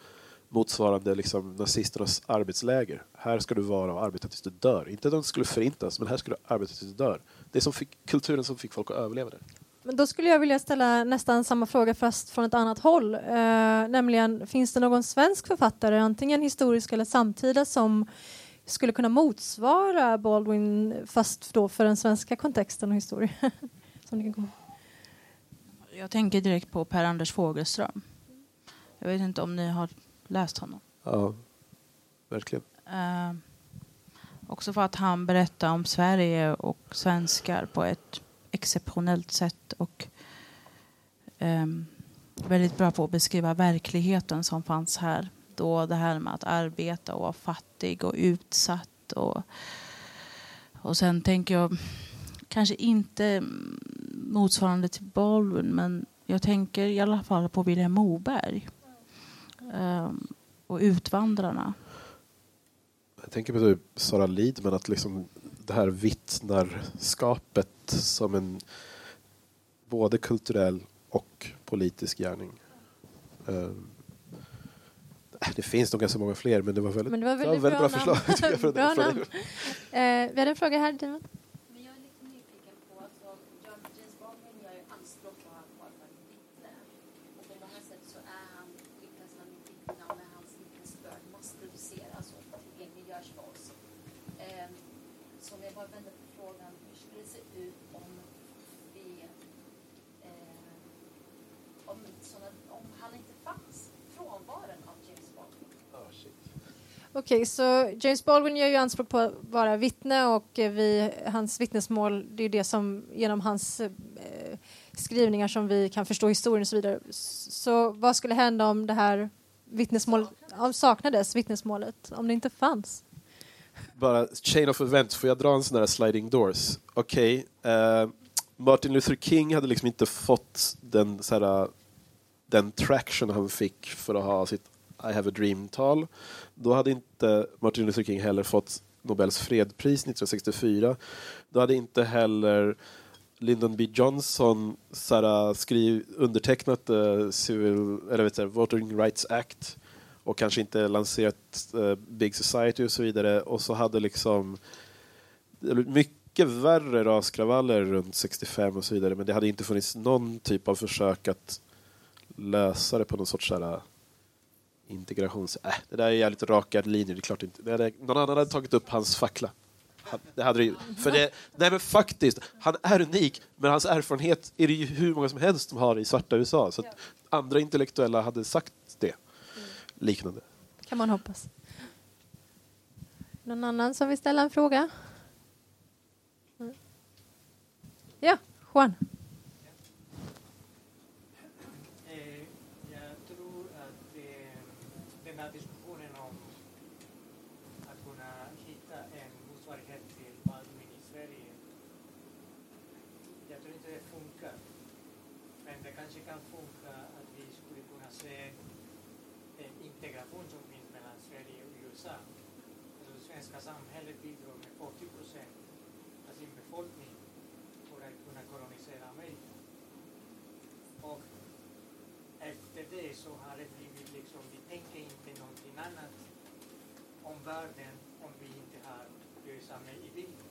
motsvarande liksom, nazisternas arbetsläger. Här ska du vara och arbeta tills du dör. Inte att de skulle förintas, men här ska du arbeta tills du dör. Det är som fick, kulturen som fick folk att överleva där. Men då skulle jag vilja ställa nästan samma fråga fast från ett annat håll. Eh, nämligen, finns det någon svensk författare, antingen historisk eller samtida, som skulle kunna motsvara Baldwin fast då för den svenska kontexten och historien? [LAUGHS] som det kan komma. Jag tänker direkt på Per-Anders Fogelström. Jag vet inte om ni har läst honom. Ja, verkligen. Eh, också för att han berättar om Sverige och svenskar på ett exceptionellt sätt och ehm, väldigt bra på att beskriva verkligheten som fanns här. Då det här med att arbeta och vara fattig och utsatt. Och, och sen tänker jag kanske inte motsvarande till Baldwin men jag tänker i alla fall på Vilhelm Moberg. um, och Utvandrarna. Jag tänker på typ Sara Lidman, att liksom det här vittnarskapet som en både kulturell och politisk gärning. Um, det finns nog ganska många fler, men det var väldigt, Men det var väldigt, väldigt bra, namn. förslag. [LAUGHS] bra namn. Eh, vi hade en fråga här, Dimon. Men jag är lite nyfiken på, alltså, John James Baldwin gör ju anspråk på att vara ett vittne. Och på många sätt så är han, lyckas han vittna med hans vittnesbörd massproduceras och tillgängliggörs för oss. Eh, så om jag bara vänder på frågan, hur skulle det se ut om vi, eh, om, såna, om han inte fanns? Frånvaron av James Baldwin. Okej, så James Baldwin gör ju anspråk på att vara vittne och eh, vi, hans vittnesmål, det är det som genom hans eh, skrivningar som vi kan förstå historien och så vidare. Så vad skulle hända om det här vittnesmålet om saknades, vittnesmålet, om det inte fanns? Bara chain of events, får jag dra en sån där sliding doors? Okej, eh, Martin Luther King hade liksom inte fått den, så här, eh, den traction han fick för att ha sitt i have a dream-tal. Då hade inte Martin Luther King heller fått Nobels fredspris 1964. Då hade inte heller Lyndon B Johnson så skriv, undertecknat uh, civil, eller vet du, Voting Rights Act och kanske inte lanserat uh, Big Society och så vidare. Och så hade liksom mycket värre raskravaller runt 65 och så vidare. Men det hade inte funnits någon typ av försök att lösa det på någon sorts så här, integrations... Äh, det där är jävligt raka linjer, det är klart inte. Det hade, någon annan hade tagit upp hans fackla. Han- Det hade ju- för det, nej men faktiskt, han är unik, men hans erfarenhet är det ju hur många som helst som har i svarta USA. Så andra intellektuella hade sagt det. Liknande. Kan man hoppas. Någon annan som vill ställa en fråga? Mm. Ja, Juan. Eh, jag tror att eh, den här diskussionen om att kunna hitta en motsvarighet till Baldwin i Sverige, jag tror inte det funkar. Men det kanske kan funka att vi skulle kunna se en integration som finns mellan Sverige och USA. Alltså det svenska samhället bidrar med 40 procent av sin befolkning för att kunna kolonisera Amerika. Och efter det så har det blivit liksom, vi tänker inte någonting annat om världen om vi inte har USA med i bilden.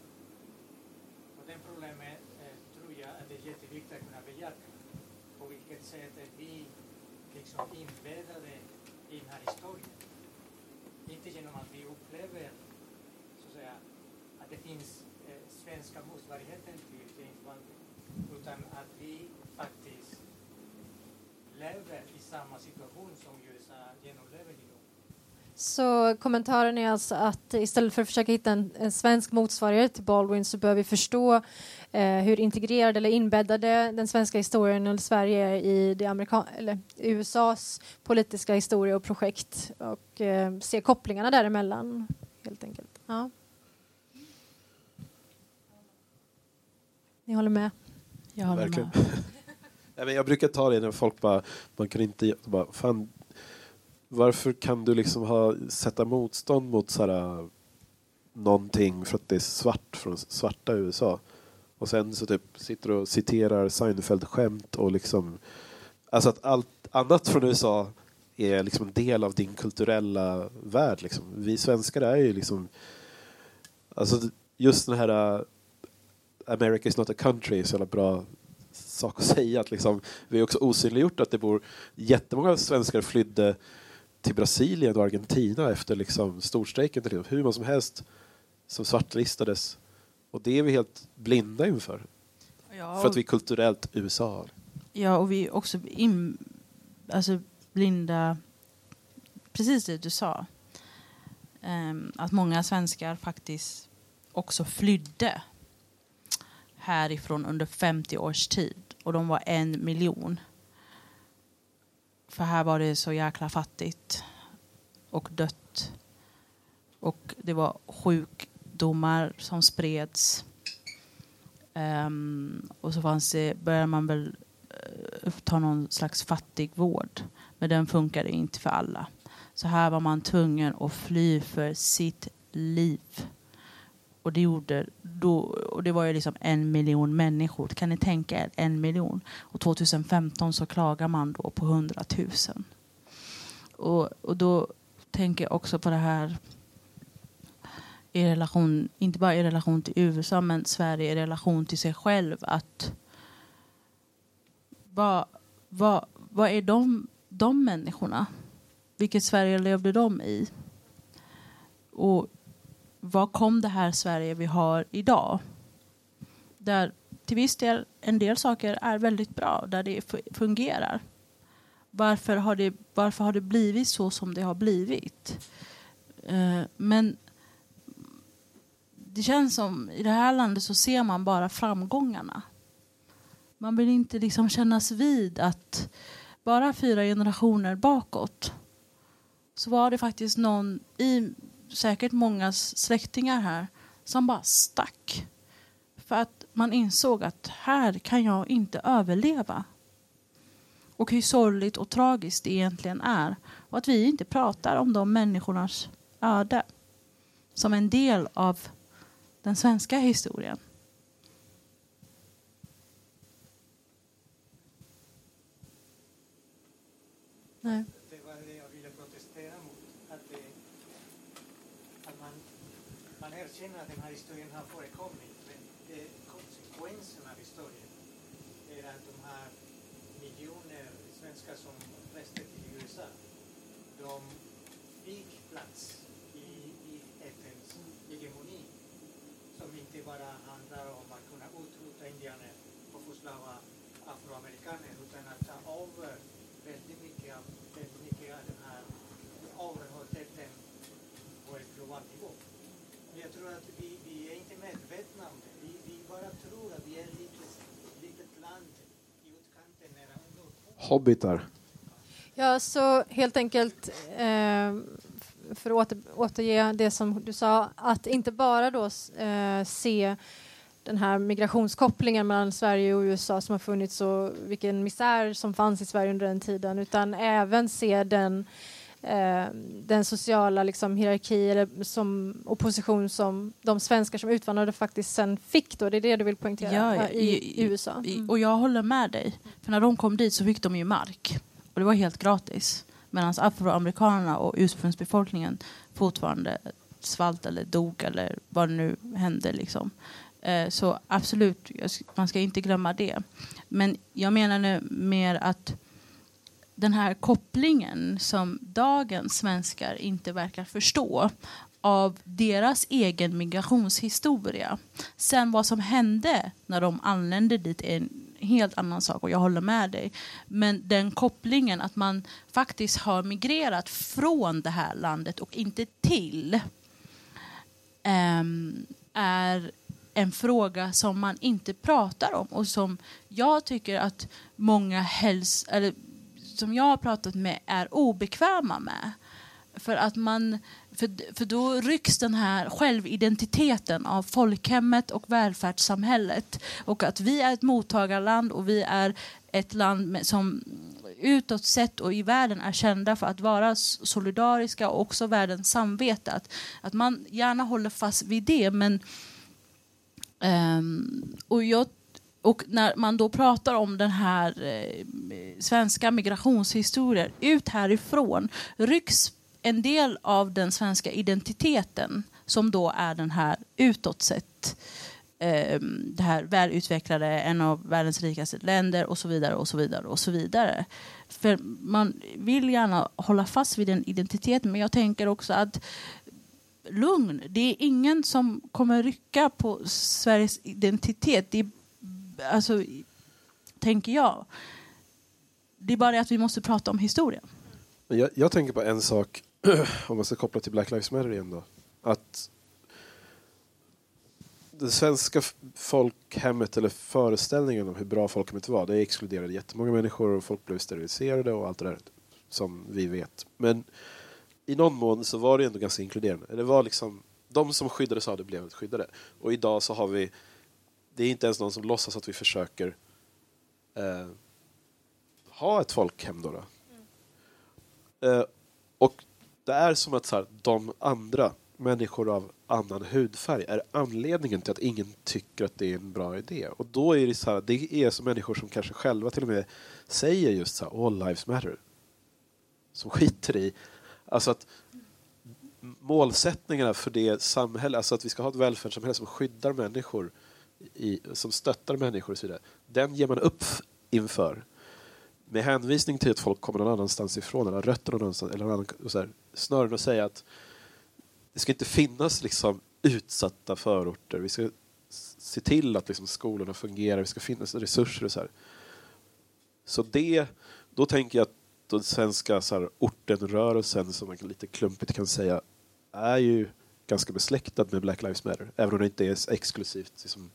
Och det problemet eh, tror jag att det är jätteviktigt att kunna bejaka. På vilket sätt är vi liksom inbäddade i den här historien. Inte genom att vi upplever så att, säga, att det finns eh, svenska motsvarigheten till James Baldwin. Utan att vi faktiskt lever samma situation som USA genomlever idag. Så kommentaren är alltså att istället för att försöka hitta en, en svensk motsvarighet till Baldwin så bör vi förstå eh, hur integrerad eller inbäddade den svenska historien eller Sverige är i det eller USAs politiska historia och projekt och eh, se kopplingarna däremellan helt enkelt. Ja. Ni håller med? Jag håller Verkligen. med. Men jag brukar ta det när folk bara, man kan inte, bara, fan, varför kan du liksom ha, sätta motstånd mot sådär, någonting för att det är svart från svarta USA? Och sen så typ sitter du och citerar Seinfeld-skämt och liksom, alltså att allt annat från USA är liksom en del av din kulturella värld. Liksom. Vi svenskar är ju liksom, alltså just den här uh, America is not a country är så jävla bra sak att [LAUGHS] säga. Att liksom, vi har också osynliggjort att det bor jättemånga svenskar flydde till Brasilien och Argentina efter liksom storstrejken. Till hur många som helst som svartlistades. Och det är vi helt blinda inför. Ja, För att vi är kulturellt USA. Ja, och vi är också in, alltså blinda... Precis det du sa. Ehm, att många svenskar faktiskt också flydde härifrån under 50 års tid. Och de var en miljon. För här var det så jäkla fattigt och dött. Och det var sjukdomar som spreds. Um, och så fanns det, började man väl eh, uppta någon slags fattigvård. Men den funkade inte för alla. Så här var man tvungen att fly för sitt liv. Och det, gjorde, då, och det var ju liksom en miljon människor. Kan ni tänka er en miljon? Och 2015 så klagar man då på hundratusen. Och, och då tänker jag också på det här i relation, inte bara i relation till USA men Sverige i relation till sig själv. Att vad, vad, vad är de, de människorna? Vilket Sverige levde de i? Och var kom det här Sverige vi har idag? Där till viss del en del saker är väldigt bra, där det fungerar. Varför har det, varför har det blivit så som det har blivit? Eh, men det känns som i det här landet så ser man bara framgångarna. Man vill inte liksom kännas vid att bara fyra generationer bakåt så var det faktiskt någon i säkert mångas släktingar här som bara stack. För att man insåg att här kan jag inte överleva. Och hur sorgligt och tragiskt det egentligen är. Och att vi inte pratar om de människornas öde som en del av den svenska historien. Nej. Det var det jag ville protestera mot. Att, det, att man, man erkänner att den här historien har förekommit, men det, konsekvenserna av historien är att de här miljoner svenskar som reste till USA, de fick plats i, i FNs hegemoni som inte bara handlar om att kunna utrota indianer och förslava afroamerikaner utan att ta över väldigt mycket av, väldigt mycket av den här oerhörtheten på en global nivå. Men jag tror att vi, vi är inte medvetna om det. Vi, vi bara tror att vi är ett litet, litet land i utkanten nära Nordpolen. Hobbitar. Ja, så helt enkelt eh, för att åter, återge det som du sa, att inte bara då eh, se den här migrationskopplingen mellan Sverige och USA som har funnits och vilken misär som fanns i Sverige under den tiden, utan även se den, eh, den sociala liksom, hierarki eller som opposition som de svenskar som utvandrade faktiskt sen fick. Då. Det är det du vill poängtera Ja, ja, i, i- USA. Mm. Och jag håller med dig. För när de kom dit så fick de ju mark. och det var helt gratis. Medan afroamerikanerna och ursprungsbefolkningen fortfarande svalt eller dog eller vad det nu hände. Liksom. Eh, så absolut, man ska inte glömma det. Men jag menar nu mer att den här kopplingen som dagens svenskar inte verkar förstå av deras egen migrationshistoria. Sen vad som hände när de anlände dit är en helt annan sak och jag håller med dig. Men den kopplingen att man faktiskt har migrerat från det här landet och inte till um, är en fråga som man inte pratar om och som jag tycker att många helst, eller som jag har pratat med är obekväma med. För att man för, för då rycks den här självidentiteten av folkhemmet och välfärdssamhället. Och att vi är ett mottagarland och vi är ett land med, som utåt sett och i världen är kända för att vara solidariska och också världens samvete. Att, att man gärna håller fast vid det men um, och jag och när man då pratar om den här eh, svenska migrationshistorien ut härifrån rycks en del av den svenska identiteten som då är den här utåt sett eh, det här välutvecklade, en av världens rikaste länder och så vidare och så vidare och så vidare. För man vill gärna hålla fast vid den identiteten men jag tänker också att lugn, det är ingen som kommer rycka på Sveriges identitet. Det är, alltså, tänker jag. Det är bara det att vi måste prata om historien. Men Jag, jag tänker på en sak, [CLEARS THROAT] om man ska koppla till Black Lives Matter igen då. Att det svenska folkhemmet, eller föreställningen om hur bra folkhemmet var, det exkluderade jättemånga människor och folk blev steriliserade och allt det där som vi vet. Men i någon mån så var det ändå ganska inkluderande. Det var liksom, de som skyddades av det blev skyddade. Och idag så har vi, det är inte ens någon som låtsas att vi försöker eh, ha ett folkhem då. då. Eh, och det är som att så här, de andra människor av annan hudfärg är anledningen till att ingen tycker att det är en bra idé. Och då är det så här, det är så människor som kanske själva till och med säger just så här, all lives matter. Som skiter i, alltså att målsättningarna för det samhälle, alltså att vi ska ha ett välfärdssamhälle som skyddar människor, i, som stöttar människor och så vidare, den ger man upp inför med hänvisning till att folk kommer någon annanstans ifrån eller rötter någon annanstans eller någon annan, och så här, snarare att säga att det ska inte finnas liksom utsatta förorter. Vi ska se till att liksom skolorna fungerar, det ska finnas resurser och så här. Så det, då tänker jag att den svenska så här, ortenrörelsen, som man lite klumpigt kan säga, är ju ganska besläktad med Black Lives Matter. Även om det inte är exklusivt liksom,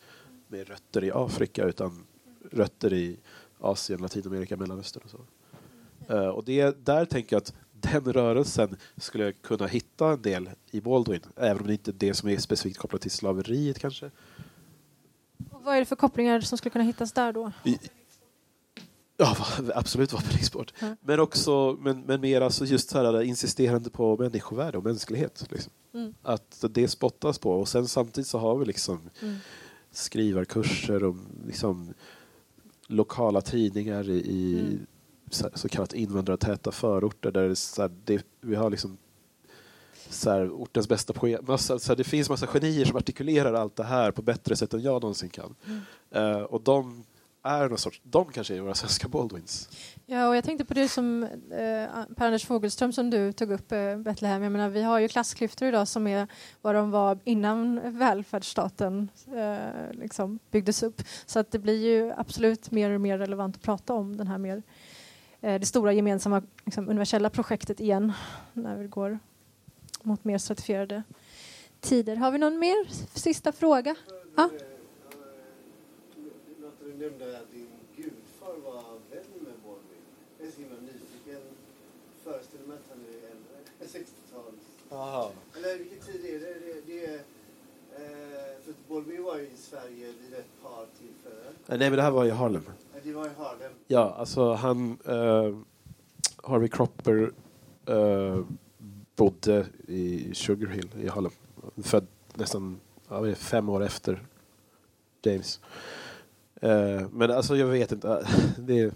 med rötter i Afrika utan rötter i Asien, Latinamerika, Mellanöstern och så. Eh, och det, där tänker jag att den rörelsen skulle kunna hitta en del i Baldwin, även om det inte är det som är specifikt kopplat till slaveriet kanske. Och vad är det för kopplingar som skulle kunna hittas där då? Ja, absolut vapenexport. Ja. Men också, men, men mer alltså just så här insisterande på människovärde och mänsklighet. Liksom. Mm. Att det spottas på och sen samtidigt så har vi liksom Mm. skrivarkurser och liksom lokala tidningar i, Mm. så, så kallat invandrartäta förorter där det, här, det, vi har liksom så här, ortens bästa poet. Massa, så här, det finns massa genier som artikulerar allt det här på bättre sätt än jag någonsin kan. Eh, och de är någon sorts, de kanske är våra svenska Baldwins. Ja, och jag tänkte på det som eh, Per-Anders Fogelström som du tog upp, eh, Betlehem. Jag menar, vi har ju klassklyftor idag som är vad de var innan välfärdsstaten eh, liksom byggdes upp. Så att det blir ju absolut mer och mer relevant att prata om den här mer, eh, det stora gemensamma liksom, universella projektet igen när vi går mot mer stratifierade tider. Har vi någon mer sista fråga? Ja. Nämnde att din gudfar var vän med Baldwin. Jag är så himla nyfiken. Föreställer mig att han är äldre. 60-tals. Eller vilken tid är det? Det, det är, eh, för Baldwin var i Sverige vid ett par tillfällen. Eh, Nej men det här var i Harlem. Eh, Det var i Harlem. Ja, alltså han... Uh, Harvey Cropper eh, bodde i Sugar Hill i Harlem. Född nästan ja, fem år efter James. Eh, men alltså jag vet inte. [LAUGHS] Det,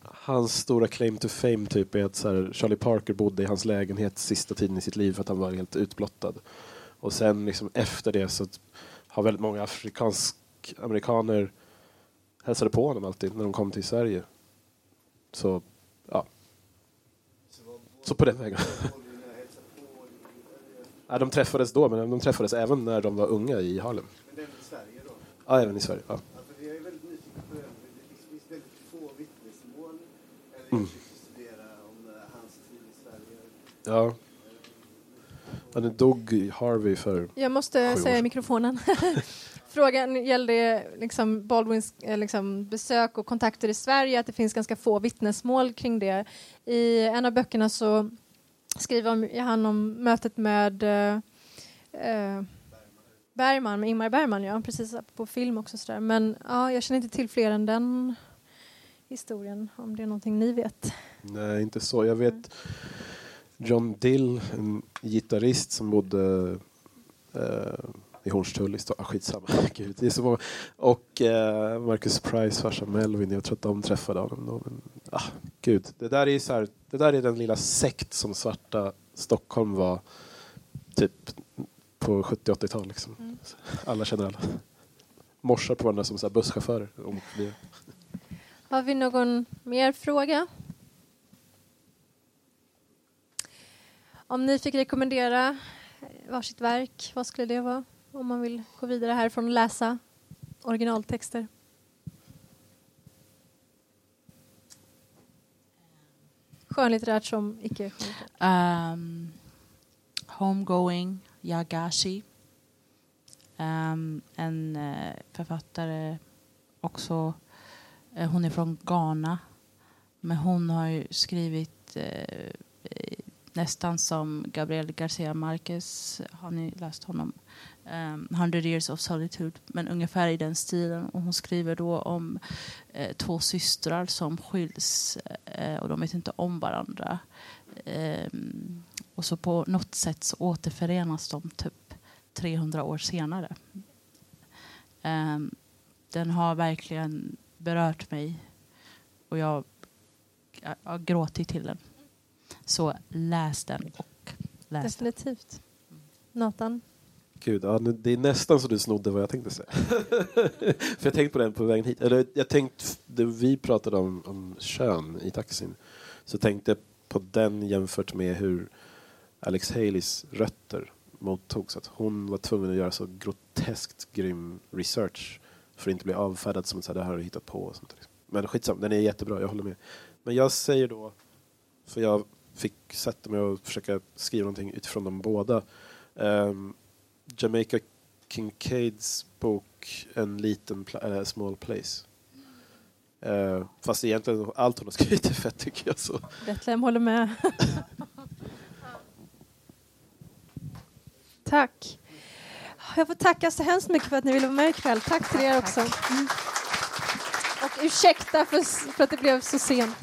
hans stora claim to fame typ är att så här, Charlie Parker bodde i hans lägenhet sista tiden i sitt liv för att han var helt utblottad. Och sen liksom efter det så har väldigt många afrikansk amerikaner hälsade på honom alltid när de kom till Sverige. Så, ja. Så på den vägen. [LAUGHS] ja, de träffades då, men de träffades även när de var unga i Harlem. Men den i Sverige då? Ja, även i Sverige. Ja. Ja, för jag är väldigt nyfiken på det. Det finns väldigt få vittnesmål. Eller Mm. jag försökte studera om eh, hans tid i Sverige. ja. det dog Harvey för... Jag måste säga i mikrofonen. [LAUGHS] Frågan gällde liksom Baldwins eh, liksom besök och kontakter i Sverige, att det finns ganska få vittnesmål kring det. I en av böckerna så skriver han om mötet med eh, eh, Bergman, med Ingmar Bergman, ja, precis på film också. Så där. Men ja, jag känner inte till fler än den historien, om det är någonting ni vet. Nej, inte så. Jag vet John Dill, en gitarrist som bodde eh, i Hornstull i Stockholm. Ah, skitsamma. [LAUGHS] Gud, det är så många. Och eh, Marcus Price farsa Melvin. Jag tror att de träffade honom då. Men, ah, gud, det där, är så här, det där är den lilla sekt som svarta Stockholm var typ på 70-80-tal. Liksom. Mm. Alla känner alla. Morsar på varandra som så busschaufförer. Har vi någon mer fråga? Om ni fick rekommendera varsitt verk, vad skulle det vara? Om man vill gå vidare härifrån och läsa originaltexter. Skönlitterärt som icke skönlitterärt. Um, homegoing, Yagashi. Um, en uh, författare också. Eh, hon är från Ghana. Men hon har ju skrivit eh, nästan som Gabriel Garcia Marquez. Har ni läst honom? Eh, um, 100 years of solitude. Men ungefär i den stilen. Och hon skriver då om eh, två systrar som skiljs eh, och de vet inte om varandra. Ehm, och så på något sätt så återförenas de typ 300 år senare. Ehm, den har verkligen berört mig och jag, har gråtit till den. Så läs den och läs den. Definitivt. Nathan? Gud, ja, det är nästan så du snodde vad jag tänkte säga. [LAUGHS] För jag tänkte på den på vägen hit. Eller jag tänkte, vi pratade om, om kön i taxin, så tänkte jag på den jämfört med hur Alex Haleys rötter mottogs. Att hon var tvungen att göra så groteskt grym research för att inte bli avfärdad som att det här har du hittat på. Och sånt. Men skitsam, den är jättebra, jag håller med. Men jag säger då, för jag fick sätta mig och försöka skriva någonting utifrån dem båda. Ehm, Jamaica Kincaids bok En liten pla- eller small place. Eh, fast egentligen allt hon har skrivit är fett tycker jag. Så. Betlehem håller med. [LAUGHS] Tack. Jag får tacka så hemskt mycket för att ni ville vara med ikväll. Tack till er också. Mm. Och ursäkta för, för att det blev så sent.